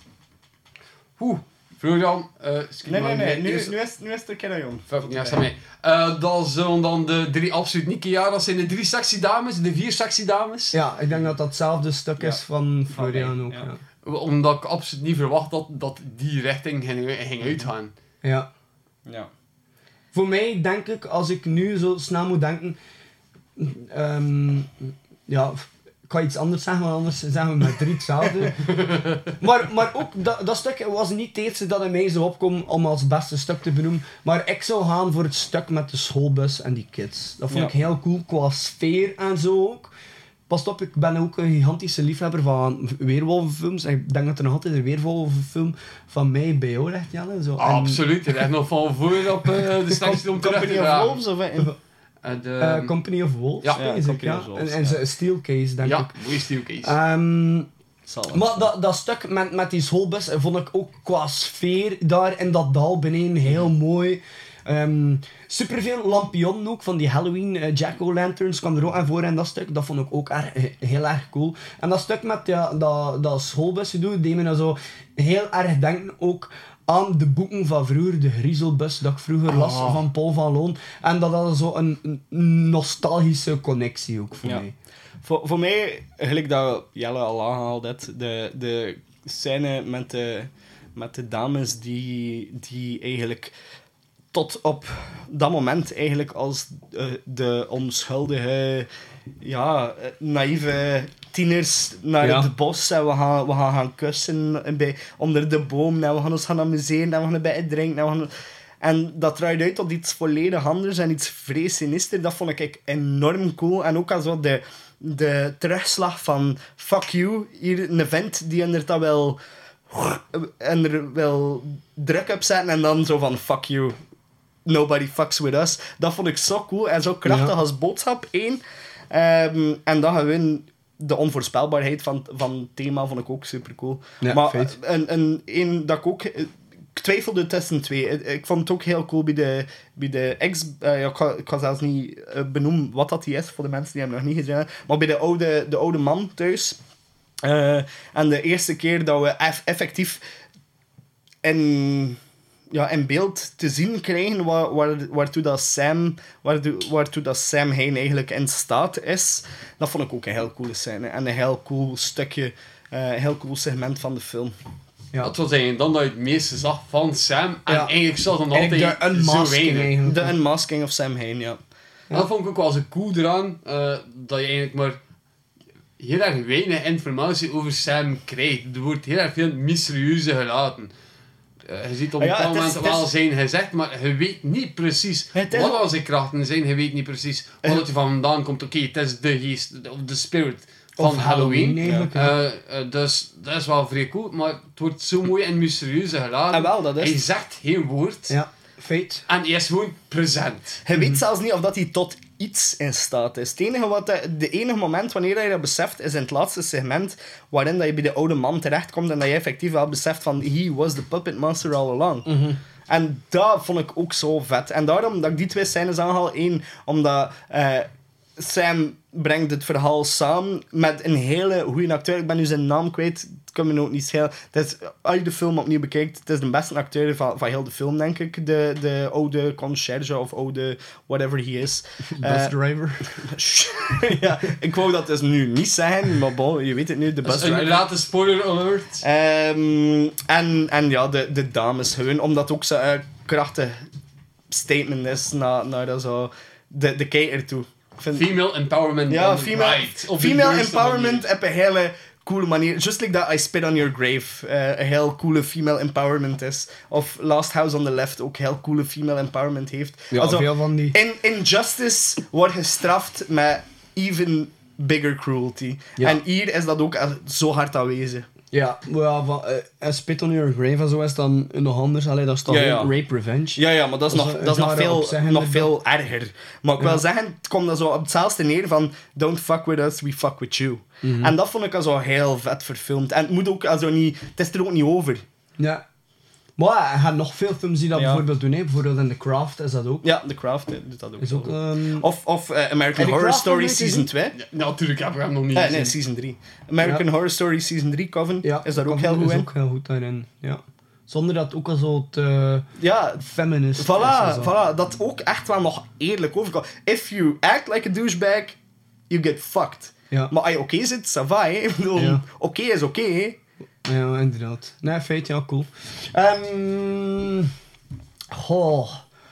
Oeh. Florian, eh schiet Nee, nee, nee. Nu, nu, is, nu is het er Kenajon. Ja, sta mee. Eh, dat zullen dan de drie absoluut niet ja, dat zijn de drie sexy dames, de vier sexy dames. Ja, ik denk dat dat hetzelfde stuk is Ja. van Florian ook. ja. Ja. Omdat ik absoluut niet verwacht dat, dat die richting ging, ging uitgaan. ja. Ja. Voor mij denk ik, als ik nu zo snel moet denken... ehm, ja, ik ga iets anders zeggen, want anders zeggen we met drie hetzelfde. [laughs] maar, maar ook, dat, dat stuk was niet het eerste dat in mij zou opkomen om als beste stuk te benoemen. Maar ik zou gaan voor het stuk met de schoolbus en die kids. Dat vond Ja. ik heel cool, qua sfeer en zo ook. Pas op, ik ben ook een gigantische liefhebber van weerwolvenfilms. En ik denk dat er nog altijd een weerwolvenfilm van mij bij jou ligt, Jelle. Zo. Absoluut, er is nog van voor op eh, de [laughs] sterkste om te Company of gaan. Wolves of... eh, Eh, de, Company of Wolves, Ja, ja, ja, Company ja. of Wolves, en, en ja. ze- Steel Case, denk ja, ik. mooie steelcase. Ehm, maar dat, dat stuk met, met die schoolbus vond ik ook qua sfeer daar in dat dal beneden heel mooi. Ehm superveel lampionnen ook, van die Halloween eh, jack-o'-lanterns kwam er ook aan voor in dat stuk. Dat vond ik ook erg, he- heel erg cool. En dat stuk met ja, dat, dat schoolbusje doen, deed me nou zo heel erg denken ook aan de boeken van vroeger, de Griezelbus, dat ik vroeger las Ah. van Paul van Loon. En dat had zo een, een nostalgische connectie ook voor Ja. mij. Voor, voor mij, gelijk dat Jelle al aangehaald heeft, de, de scène met de, met de dames die, die eigenlijk tot op dat moment eigenlijk als de onschuldige, ja, naïeve tieners naar Ja. het bos en we gaan, we gaan gaan kussen en bij, onder de boom en we gaan ons gaan amuseren en we gaan een beetje drinken en we gaan... En dat draait uit op iets volledig anders en iets vrees sinister. Dat vond ik enorm cool. En ook als zo de, de terugslag van fuck you, hier een vent die inderdaad wel en er wel druk op zetten en dan zo van fuck you, nobody fucks with us. Dat vond ik zo cool en zo krachtig Ja. als boodschap, één. Ehm, en dan gewoon de onvoorspelbaarheid van, van het thema vond ik ook super cool. Ja, maar feit. een, een, een dat ik ook... Ik twijfelde tussen twee. Ik, ik vond het ook heel cool bij de, bij de ex... eh, ja, ik, ga, ik ga zelfs niet eh, benoemen wat dat die is, voor de mensen die hem nog niet gezien hebben. Maar bij de oude, de oude man thuis... eh, en de eerste keer dat we eff- effectief in, ja, in beeld te zien krijgen waar, waar, waartoe, dat Sam, waartoe, waartoe dat Sam Hain eigenlijk in staat is, dat vond ik ook een heel coole scène. En een heel cool stukje, eh, een heel cool segment van de film. Ja. Dat was eigenlijk dan dat je het meeste zag van Sam. En Ja. eigenlijk zag dan altijd de zo unmasking weinig. De unmasking of Sam Hain, ja. Dat vond ik ook wel zo cool eraan. eh, dat je eigenlijk maar heel erg weinig informatie over Sam krijgt. Er wordt heel erg veel mysterieuze gelaten. Eh, je ziet op Ah een bepaald moment wel zijn gezegd, maar je weet niet precies wat al zijn krachten zijn. Je weet niet precies wat het vandaan komt. Oké, het is de geest, of de spirit van Of Halloween Halloween. eh, dus dat is wel vrij cool, maar het wordt zo mooi en mysterieus geladen. Ah, wel, dat is Hij zegt geen woord. Ja, feit. En hij is gewoon present. Je weet zelfs niet of dat hij tot iets in staat is. Het enige, wat hij- de enige moment wanneer je dat beseft, is in het laatste segment, waarin dat je bij de oude man terechtkomt en dat je effectief wel beseft van he was the puppet master all along. En dat vond ik ook zo vet. En daarom dat ik die twee scènes aanhaal. Eén, omdat eh, Sam brengt het verhaal samen met een hele goede acteur. Ik ben nu zijn naam kwijt. Het kan me ook niet schelen. Het is, als je de film opnieuw bekijkt, het is de beste acteur van, van heel de film, denk ik. De, de oude conciërge of oude whatever he is. [laughs] Eh, Busdriver. [laughs] ja, ik wou dat dus nu niet zeggen, maar bon, je weet het nu. De Dat is busdriver. een late spoiler alert. Ehm, en, en ja, de, de dames gewoon, omdat ook zo'n uh, krachtig statement is naar, naar dat zo, de, de kijker toe. Vind, Female empowerment. ja, female, right. Empowerment heb een hele coole manier. Just like that I Spit on Your Grave eh, een heel coole female empowerment is. Of Last House on the Left ook heel coole female empowerment heeft. Ja, Also, veel van die. In Injustice wordt gestraft met even bigger cruelty. Ja. En hier is dat ook eh, zo hard aanwezig. Ja, maar ja, van, eh, Spit on Your Grave en zo is dan nog anders. Allee, dat is dan Ja, Rape Revenge. Ja, ja, maar dat is, Dat nog, dat is nog, veel, nog veel erger. Maar ik wil zeggen, het komt zo op hetzelfde neer van Don't fuck with us, we fuck with you. Mhm. En dat vond ik al zo heel vet verfilmd. En het moet ook also niet... Het is er ook niet over. Ja. Maar ja, er gaan nog veel films die dat Ja. bijvoorbeeld doen. Hè. Bijvoorbeeld in The Craft is dat ook. Ja, The Craft hè, doet dat ook. Is ehm, Of, of eh, American je Horror Craft Story Season gezien? 2. Ja, natuurlijk heb ik hem nog niet Eh, gezien. nee, Season 3. American Ja. Horror Story Season 3, Coven, ja, is daar ook heel goed is in. ook heel goed daarin. Ja. Zonder dat ook al zo te Ja, feminist is. Voilà, zo. voilà, dat ook echt wel nog eerlijk overkomt. If you act like a douchebag, you get fucked. Ja. Maar als je oké zit, ça va, Ja. oké is oké. Ja, inderdaad. Nee, feit, ja, cool. Ehm goh.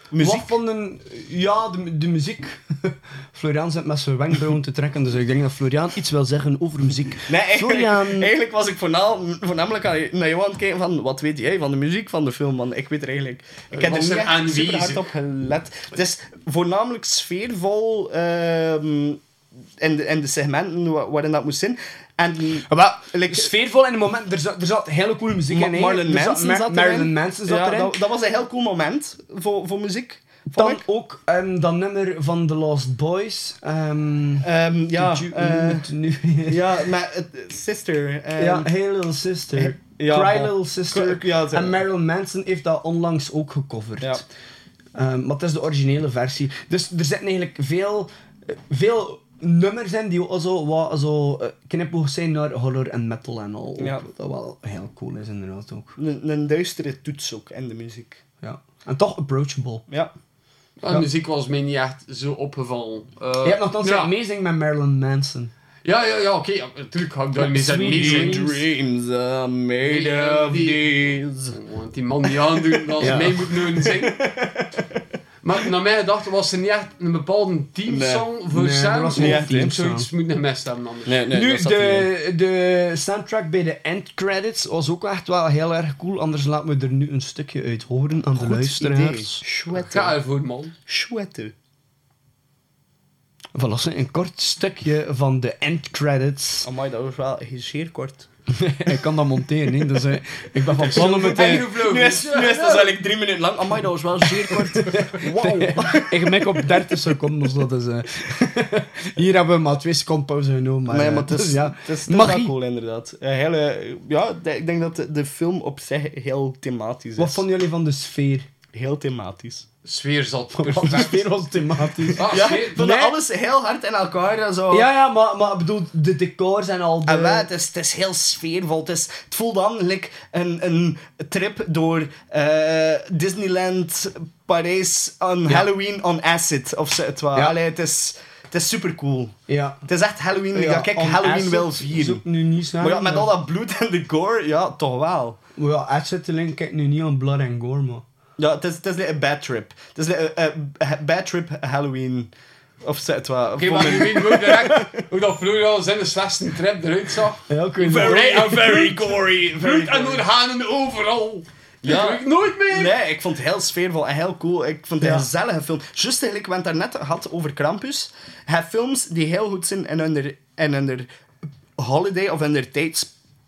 Muziek? Wat vonden... Ja, de, de muziek. [laughs] Florian zit met zijn wenkbrauwen te trekken, dus ik denk dat Florian iets wil zeggen over muziek. Nee, eigenlijk, Florian... eigenlijk was ik voornamelijk aan- naar jou aan het kijken van, wat weet jij van de muziek van de film? Want ik weet er eigenlijk... Ik heb er niet er echt super hard op gelet. Het is voornamelijk sfeervol ehm in, de, in de segmenten wa- waarin dat moest zijn. En... Like, sfeervol in het moment, er zat, er zat hele coole muziek Ma- in. zat Manson zat Marilyn. Manson zat ja, erin. Dat, dat was een heel cool moment voor, voor muziek. Dan ik. ook ehm, dat nummer van The Lost Boys. ehm Ehm, ja, eh, nu? ja, maar het- Sister. ja, Hey Little Sister. ja, Cry. Little Sister. Ja, en Marilyn Manson heeft dat onlangs ook gecoverd. Ja. Maar het is de originele versie. Dus er zitten eigenlijk veel, eh, veel nummers in die ook zo, wat, zo eh, knipoog zijn naar horror en metal en al. Ja. Dat wel heel cool is inderdaad ook. Een, een duistere toets ook in de muziek. Ja. En toch approachable. Ja. Ja, de muziek was mij niet echt zo opgevallen. Eh, Je hebt nogthans ja. amazing met Marilyn Manson. Ja, ja, ja, oké. ja, natuurlijk ga ik daar zijn. Zijn. Dreams. Dreams are made of these. Want die man die ze Ja. mij moet doen zingen. [laughs] Maar naar mijn gedachte was er niet echt een bepaalde teamsong voor Nee, er Sam. was of teamsong. zoiets moet gemist hebben anders. Nee, nee, nu, niet de, de soundtrack bij de end credits was ook echt wel heel erg cool. Anders laten we er nu een stukje uit horen aan de Goed luisteraars. Ga ervoor, man. Chouette. Voilà, een kort stukje van de end credits. Amai, dat was wel zeer kort. [laughs] ik kan dat monteren, hè, dus ik ben van plan om het... eh, Nu is, nu is het dus eigenlijk drie minuten lang. Amai, dat was wel zeer kort. [laughs] Wauw. ik mik op 30 seconden, dus dat is... eh, [laughs] Hier hebben we maar twee seconden pauze genomen. Maar, nee, maar het is, dus ja, het is, is wel cool, inderdaad. Een hele, ja, ik denk dat de, de film op zich heel thematisch is. Wat vonden jullie van de sfeer? Heel thematisch. Sfeer zat [laughs] perfect. sfeer was thematisch. Ah, Ja, sfeer- Nee. alles heel hard in elkaar. en Zo. Ja, ja, maar, maar ik bedoel, de decors en al de... En wij, het, is, het is heel sfeervol. Het, is, het voelt aan like een, een trip door eh, Disneyland Parijs on Ja. Halloween on acid. Of zo. Het, Ja. Allee, het, is, het is super cool. Ja. Het is echt Halloween Ja, on Halloween acid wil zou vieren. ik nu niet zeggen. Maar ja, met al dat bloed en de gore, ja, toch wel. Maar ja, acid link kijk nu niet aan blood and gore, maar... Ja, het is, het is like een bad trip. Het is like een een bad trip Halloween. Of zo. het wel. Oké, maar weet direct hoe dat Florian zijn de slechtste trip eruit zag. Ja, ik weet Very, en very gory. Bloed en organen overal. Ja. Ik nooit meer. Nee, ik vond het heel sfeervol en heel cool. Ik vond het Ja. een gezellige film. Juist eigenlijk, we hebben het daarnet gehad over Krampus. Hij films die heel goed zijn in hun, hun holiday of in hun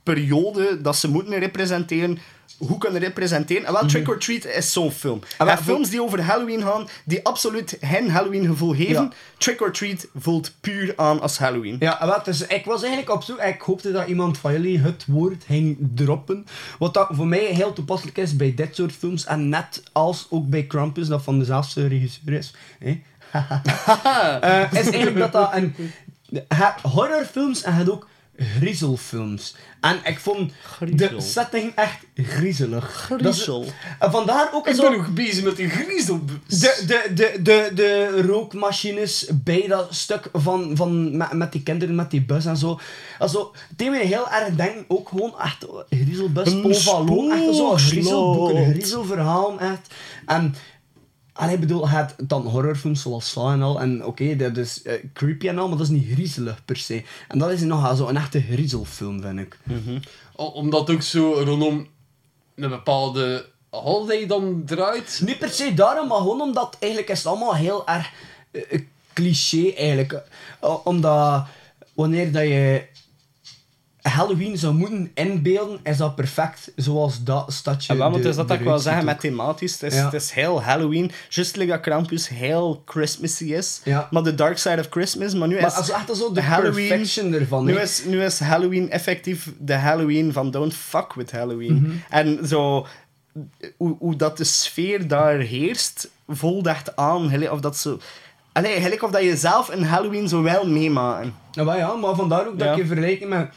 tijdsperiode dat ze moeten representeren. Hoe kunnen representeren? En wel, Trick or Treat is zo'n film. voor- films die over Halloween gaan, die absoluut geen Halloween gevoel geven. Ja. Trick or Treat voelt puur aan als Halloween. Ja, wat, dus ik was eigenlijk op zoek... Ik hoopte dat iemand van jullie het woord ging droppen. Wat dat voor mij heel toepasselijk is bij dit soort films. En net als ook bij Krampus, dat van dezelfde regisseur is. hè. [laughs] Eh, is eigenlijk dat dat een... [laughs] Horrorfilms en je hebt ook griezelfilms. En ik vond Griezel. de setting echt griezelig. Dat is- Griezel. En vandaar ook Ik zo... ben nog bezig met die griezel. De, de, de, de, de rookmachines bij dat stuk van, van met, met die kinderen, met die bus en zo. Also, het deed me heel erg denken, ook gewoon echt eh, griezelbus, Vallon, echt zo'n spookslot. griezelboek, een griezelverhaal, echt. En Allee, bedoel, je hebt dan horrorfilms zoals Saw en al. En oké, dat is eh, creepy en al, maar dat is niet griezelig per se. En dat is nogal zo een echte griezelfilm, vind ik. O- Omdat ook zo rondom een bepaalde holiday dan draait. Niet per se daarom, maar gewoon omdat eigenlijk is het allemaal heel erg eh, eh, cliché eigenlijk. Omdat wanneer dat je Halloween zou moeten inbeelden, is dat perfect zoals dat stadje. Ja, want is dat dat ik wil zeggen ziet met thematisch. Het is, Ja. het is heel Halloween. Just like dat Krampus heel Christmassy is. Ja. Maar de dark side of Christmas. Maar nu Maar is als echt zo de Halloween... perfection ervan. Nu is, nu is Halloween effectief de Halloween van don't fuck with Halloween. Mhm. En zo... Hoe, hoe dat de sfeer daar heerst, voelt echt aan. Of dat zo... Allee, gelijk of dat je zelf een Halloween zo wel meemaken. Ja, maar, ja, maar vandaar ook dat Ja. ik in vergelijking met,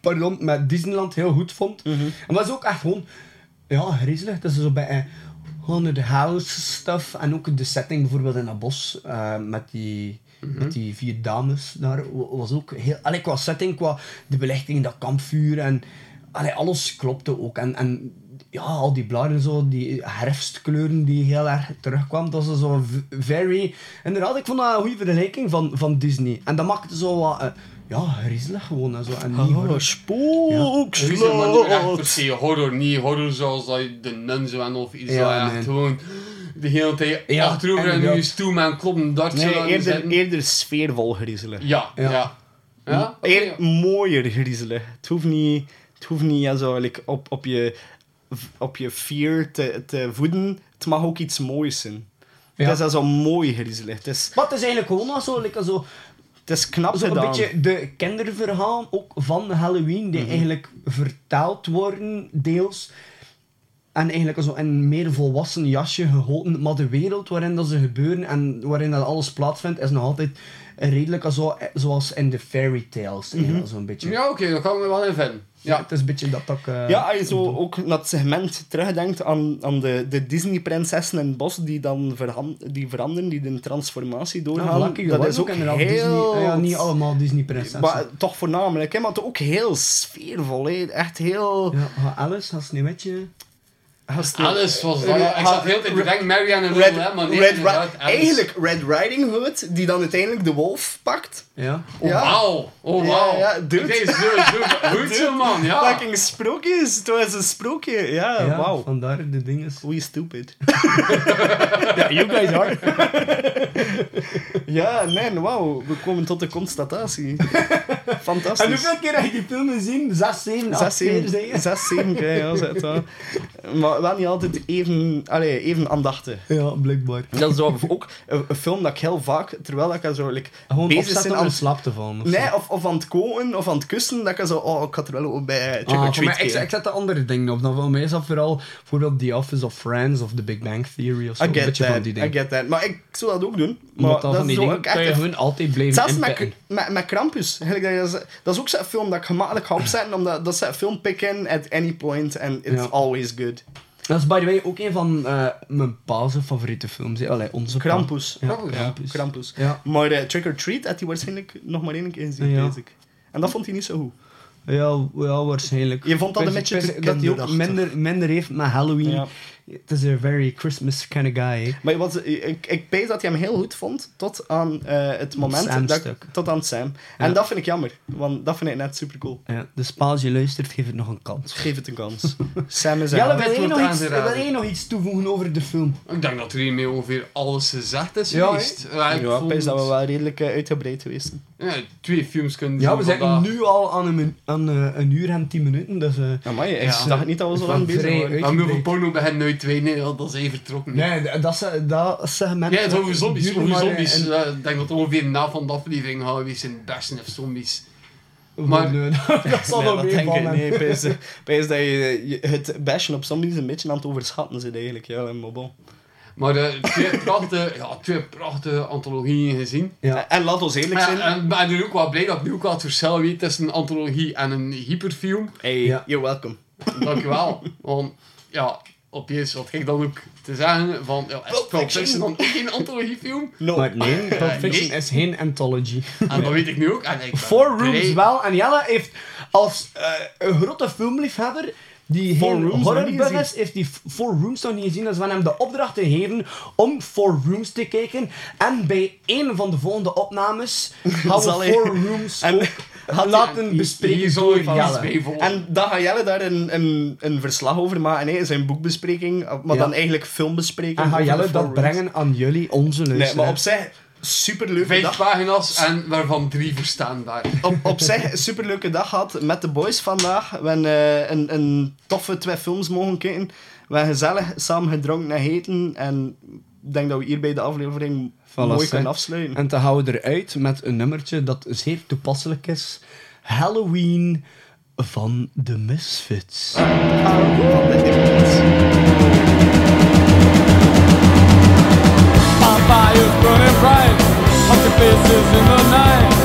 pardon, met Disneyland heel goed vond. Mhm. En is ook echt gewoon, ja, griezelig. Dat is zo bij eh, house stuff en ook de setting bijvoorbeeld in dat bos eh, met die. Met die vier dames daar wa- was ook heel. Allee, qua setting, qua de belichting, dat kampvuur en. Allee, alles klopte ook. En, en ja, al die bladeren zo, die herfstkleuren die heel erg terugkwamen. Dat was zo very... Inderdaad, ik vond dat een goede vergelijking van, van Disney. En dat maakte zo wat... eh, ja, griezelig gewoon en zo. En niet Oh, horror. spookslot. Is maar niet echt per se horror, niet horror zoals dat je de nun zo en of iets. Ja, Ja, echt gewoon de hele tijd Ja, achterover en nu stoel met een kloppen dart zo Nee, eerder, zetten. eerder sfeervol griezelig. Ja, ja. Ja. ja. Eer, ja. mooier griezelig. Het hoeft niet, het hoeft niet ja, zo, like, op, op, je, op je fear te, te voeden. Het mag ook iets moois zijn. Ja. Het is al zo mooi griezelig. Het is, Maar het is eigenlijk gewoon nog zo, like, zo, het is knap zo een beetje de kinderverhalen ook van Halloween, die eigenlijk vertaald worden, deels. En eigenlijk zo in een meer volwassen jasje geholpen. Maar de wereld waarin dat ze gebeuren en waarin dat alles plaatsvindt, is nog altijd redelijk zo, zoals in de fairy tales. eigenlijk, Zo'n beetje. Ja, oké, dat kan ik me wel in vinden. Ja, het is een beetje dat dat... eh, Ja, als je zo ook naar het segment terugdenkt aan, aan de, de Disney-prinsessen in het bos die dan verhan- die veranderen, die de transformatie Ja, doorgaan. Lucky, dat is ook inderdaad heel... Disney, ja, niet allemaal Disney prinsessen. Maar toch voornamelijk, hè, maar het ook heel sfeervol. Hè. Echt heel... Ja, Alice, ga Sneeuwwitje... Alice was dat. Ik zat hele tijd te denken, Marianne en Red, Red. Eigenlijk Red Riding Hood, die dan uiteindelijk de wolf pakt. Ja. Oh, Ja. wauw. Oh, Ja, wauw. ja, dude. Deze zo, man. Ja. Fucking sprookjes. Het was een sprookje. Ja, Ja, wauw. vandaar de dingen. We stupid. [laughs] Ja, you guys are. ja, nee, wauw. We komen tot de constatatie. [laughs] Fantastisch. En hoeveel keer heb je die film gezien? Zes, zeven, acht Zes, keer, zeven, zeg je? zes, zeven keer, ja, zet wel. Maar wel niet altijd even, allee, even aandachtig. Ja, blijkbaar. Dat is ook een, film dat ik heel vaak, terwijl ik zo like, Gewoon bezig ben aan in slaap te vallen. Of. Nee, of, of aan het koken of aan het kussen, dat ik zo, oh, ik had er wel ook bij Trick Ah, or Treat ik, ik zet de andere dingen op. Dan voor mij is dat vooral bijvoorbeeld The Office of Friends of The Big Bang Theory of zo. I een get beetje van that, die I dingen. get that. Maar ik zou dat ook doen. Maar dat dat van is die dingen kan je gewoon altijd blijven Zelfs met, met, met Krampus. Dat, is, dat is ook zo'n film dat ik gemakkelijk ga opzetten, omdat dat is een film pick-in at any point and it's Ja. always good. Dat is by the way ook een van eh, mijn pa's favoriete films. Allee, onze pa. Krampus. Ja, Krampus. Krampus. Krampus. Ja. Maar eh, Trick or Treat had hij waarschijnlijk nog maar één keer gezien, Ja. weet ik. En dat vond hij niet zo goed. Ja, ja, waarschijnlijk. Je vond dat een beetje Dat hij ook minder, minder heeft met Halloween. Ja. Het is een very Christmas kind of guy. Maar wat, ik, ik pees dat hij hem heel goed vond tot aan eh, het moment dat, stuk. tot aan Sam. Ja. En dat vind ik jammer, want dat vind ik net super cool. Ja, dus als je luistert, geef het nog een kans. Geef het een kans. [laughs] Sam is een wil je, wordt nog iets, wil je nog iets toevoegen over de film? Ik denk dat er hiermee ongeveer alles gezegd is Ja, geweest. Ja, ik Ja, vond- dat we wel redelijk eh, uitgebreid geweest zijn. Ja, twee films kunnen Ja, we zitten vandaag. nu al aan, een, aan eh, een uur en tien minuten. Dus, eh, Amai, ik Ja. dacht niet dat we zo lang bezig waren. Maar nu over porno beginnen nooit twee, nee, dat is even vertrokken. nee, dat, dat segment... Ja, het over zombies. Over maar, zombies. Ik denk dat ongeveer na van de aflevering gaan we zijn beste of zombies. Maar, Maar- [laughs] dat zal Nee, nog dat je, je het bashen op zombies een beetje aan het overschatten zit eigenlijk. Ja, en maar bon. Maar eh, twee, [laughs] prachtige, ja, twee prachtige antologieën gezien. Ja. En laat ons eerlijk Ja, zijn. en ik ben ook wel blij dat ik nu ook wel het verschil weet tussen een antologie en een hyperfilm. Hey, Ja. you're welcome. Dankjewel. Want ja, opeens wat ik dan ook te zeggen van, ja, is Pulp Fiction dan ook geen antologiefilm? No. Maar nee, Pulp [laughs] Fiction nee. is geen anthology. En dat weet ik nu ook. En ik Four Rooms blij- wel. En Jelle heeft als eh, een grote filmliefhebber die gezien. is, heeft die Four Rooms nog niet gezien. Dus we hebben hem de opdracht gegeven om Four Rooms te kijken. En bij een van de volgende opnames [laughs] gaan we Four Rooms En- ook Had laten bespreken door Jelle. En dan gaat Jelle daar een, een, een verslag over maken, hè, zijn boekbespreking, maar Ja. dan eigenlijk filmbespreking. En ga over Jelle dat brengen aan jullie, onze Nee, luisteraars. maar op zich, superleuke Vijf dag. pagina's en waarvan drie verstaanbaar. Op, op zich, superleuke dag gehad met de boys vandaag. We hebben eh, een, een toffe twee films mogen kijken. We hebben gezellig samen gedronken en gegeten. En ik denk dat we hier bij de aflevering mooi kunnen afsluiten. En te gaan we eruit met een nummertje dat zeer toepasselijk is. Halloween van de Misfits. Van de Hippies. My burning bright, pumpkin faces in the night.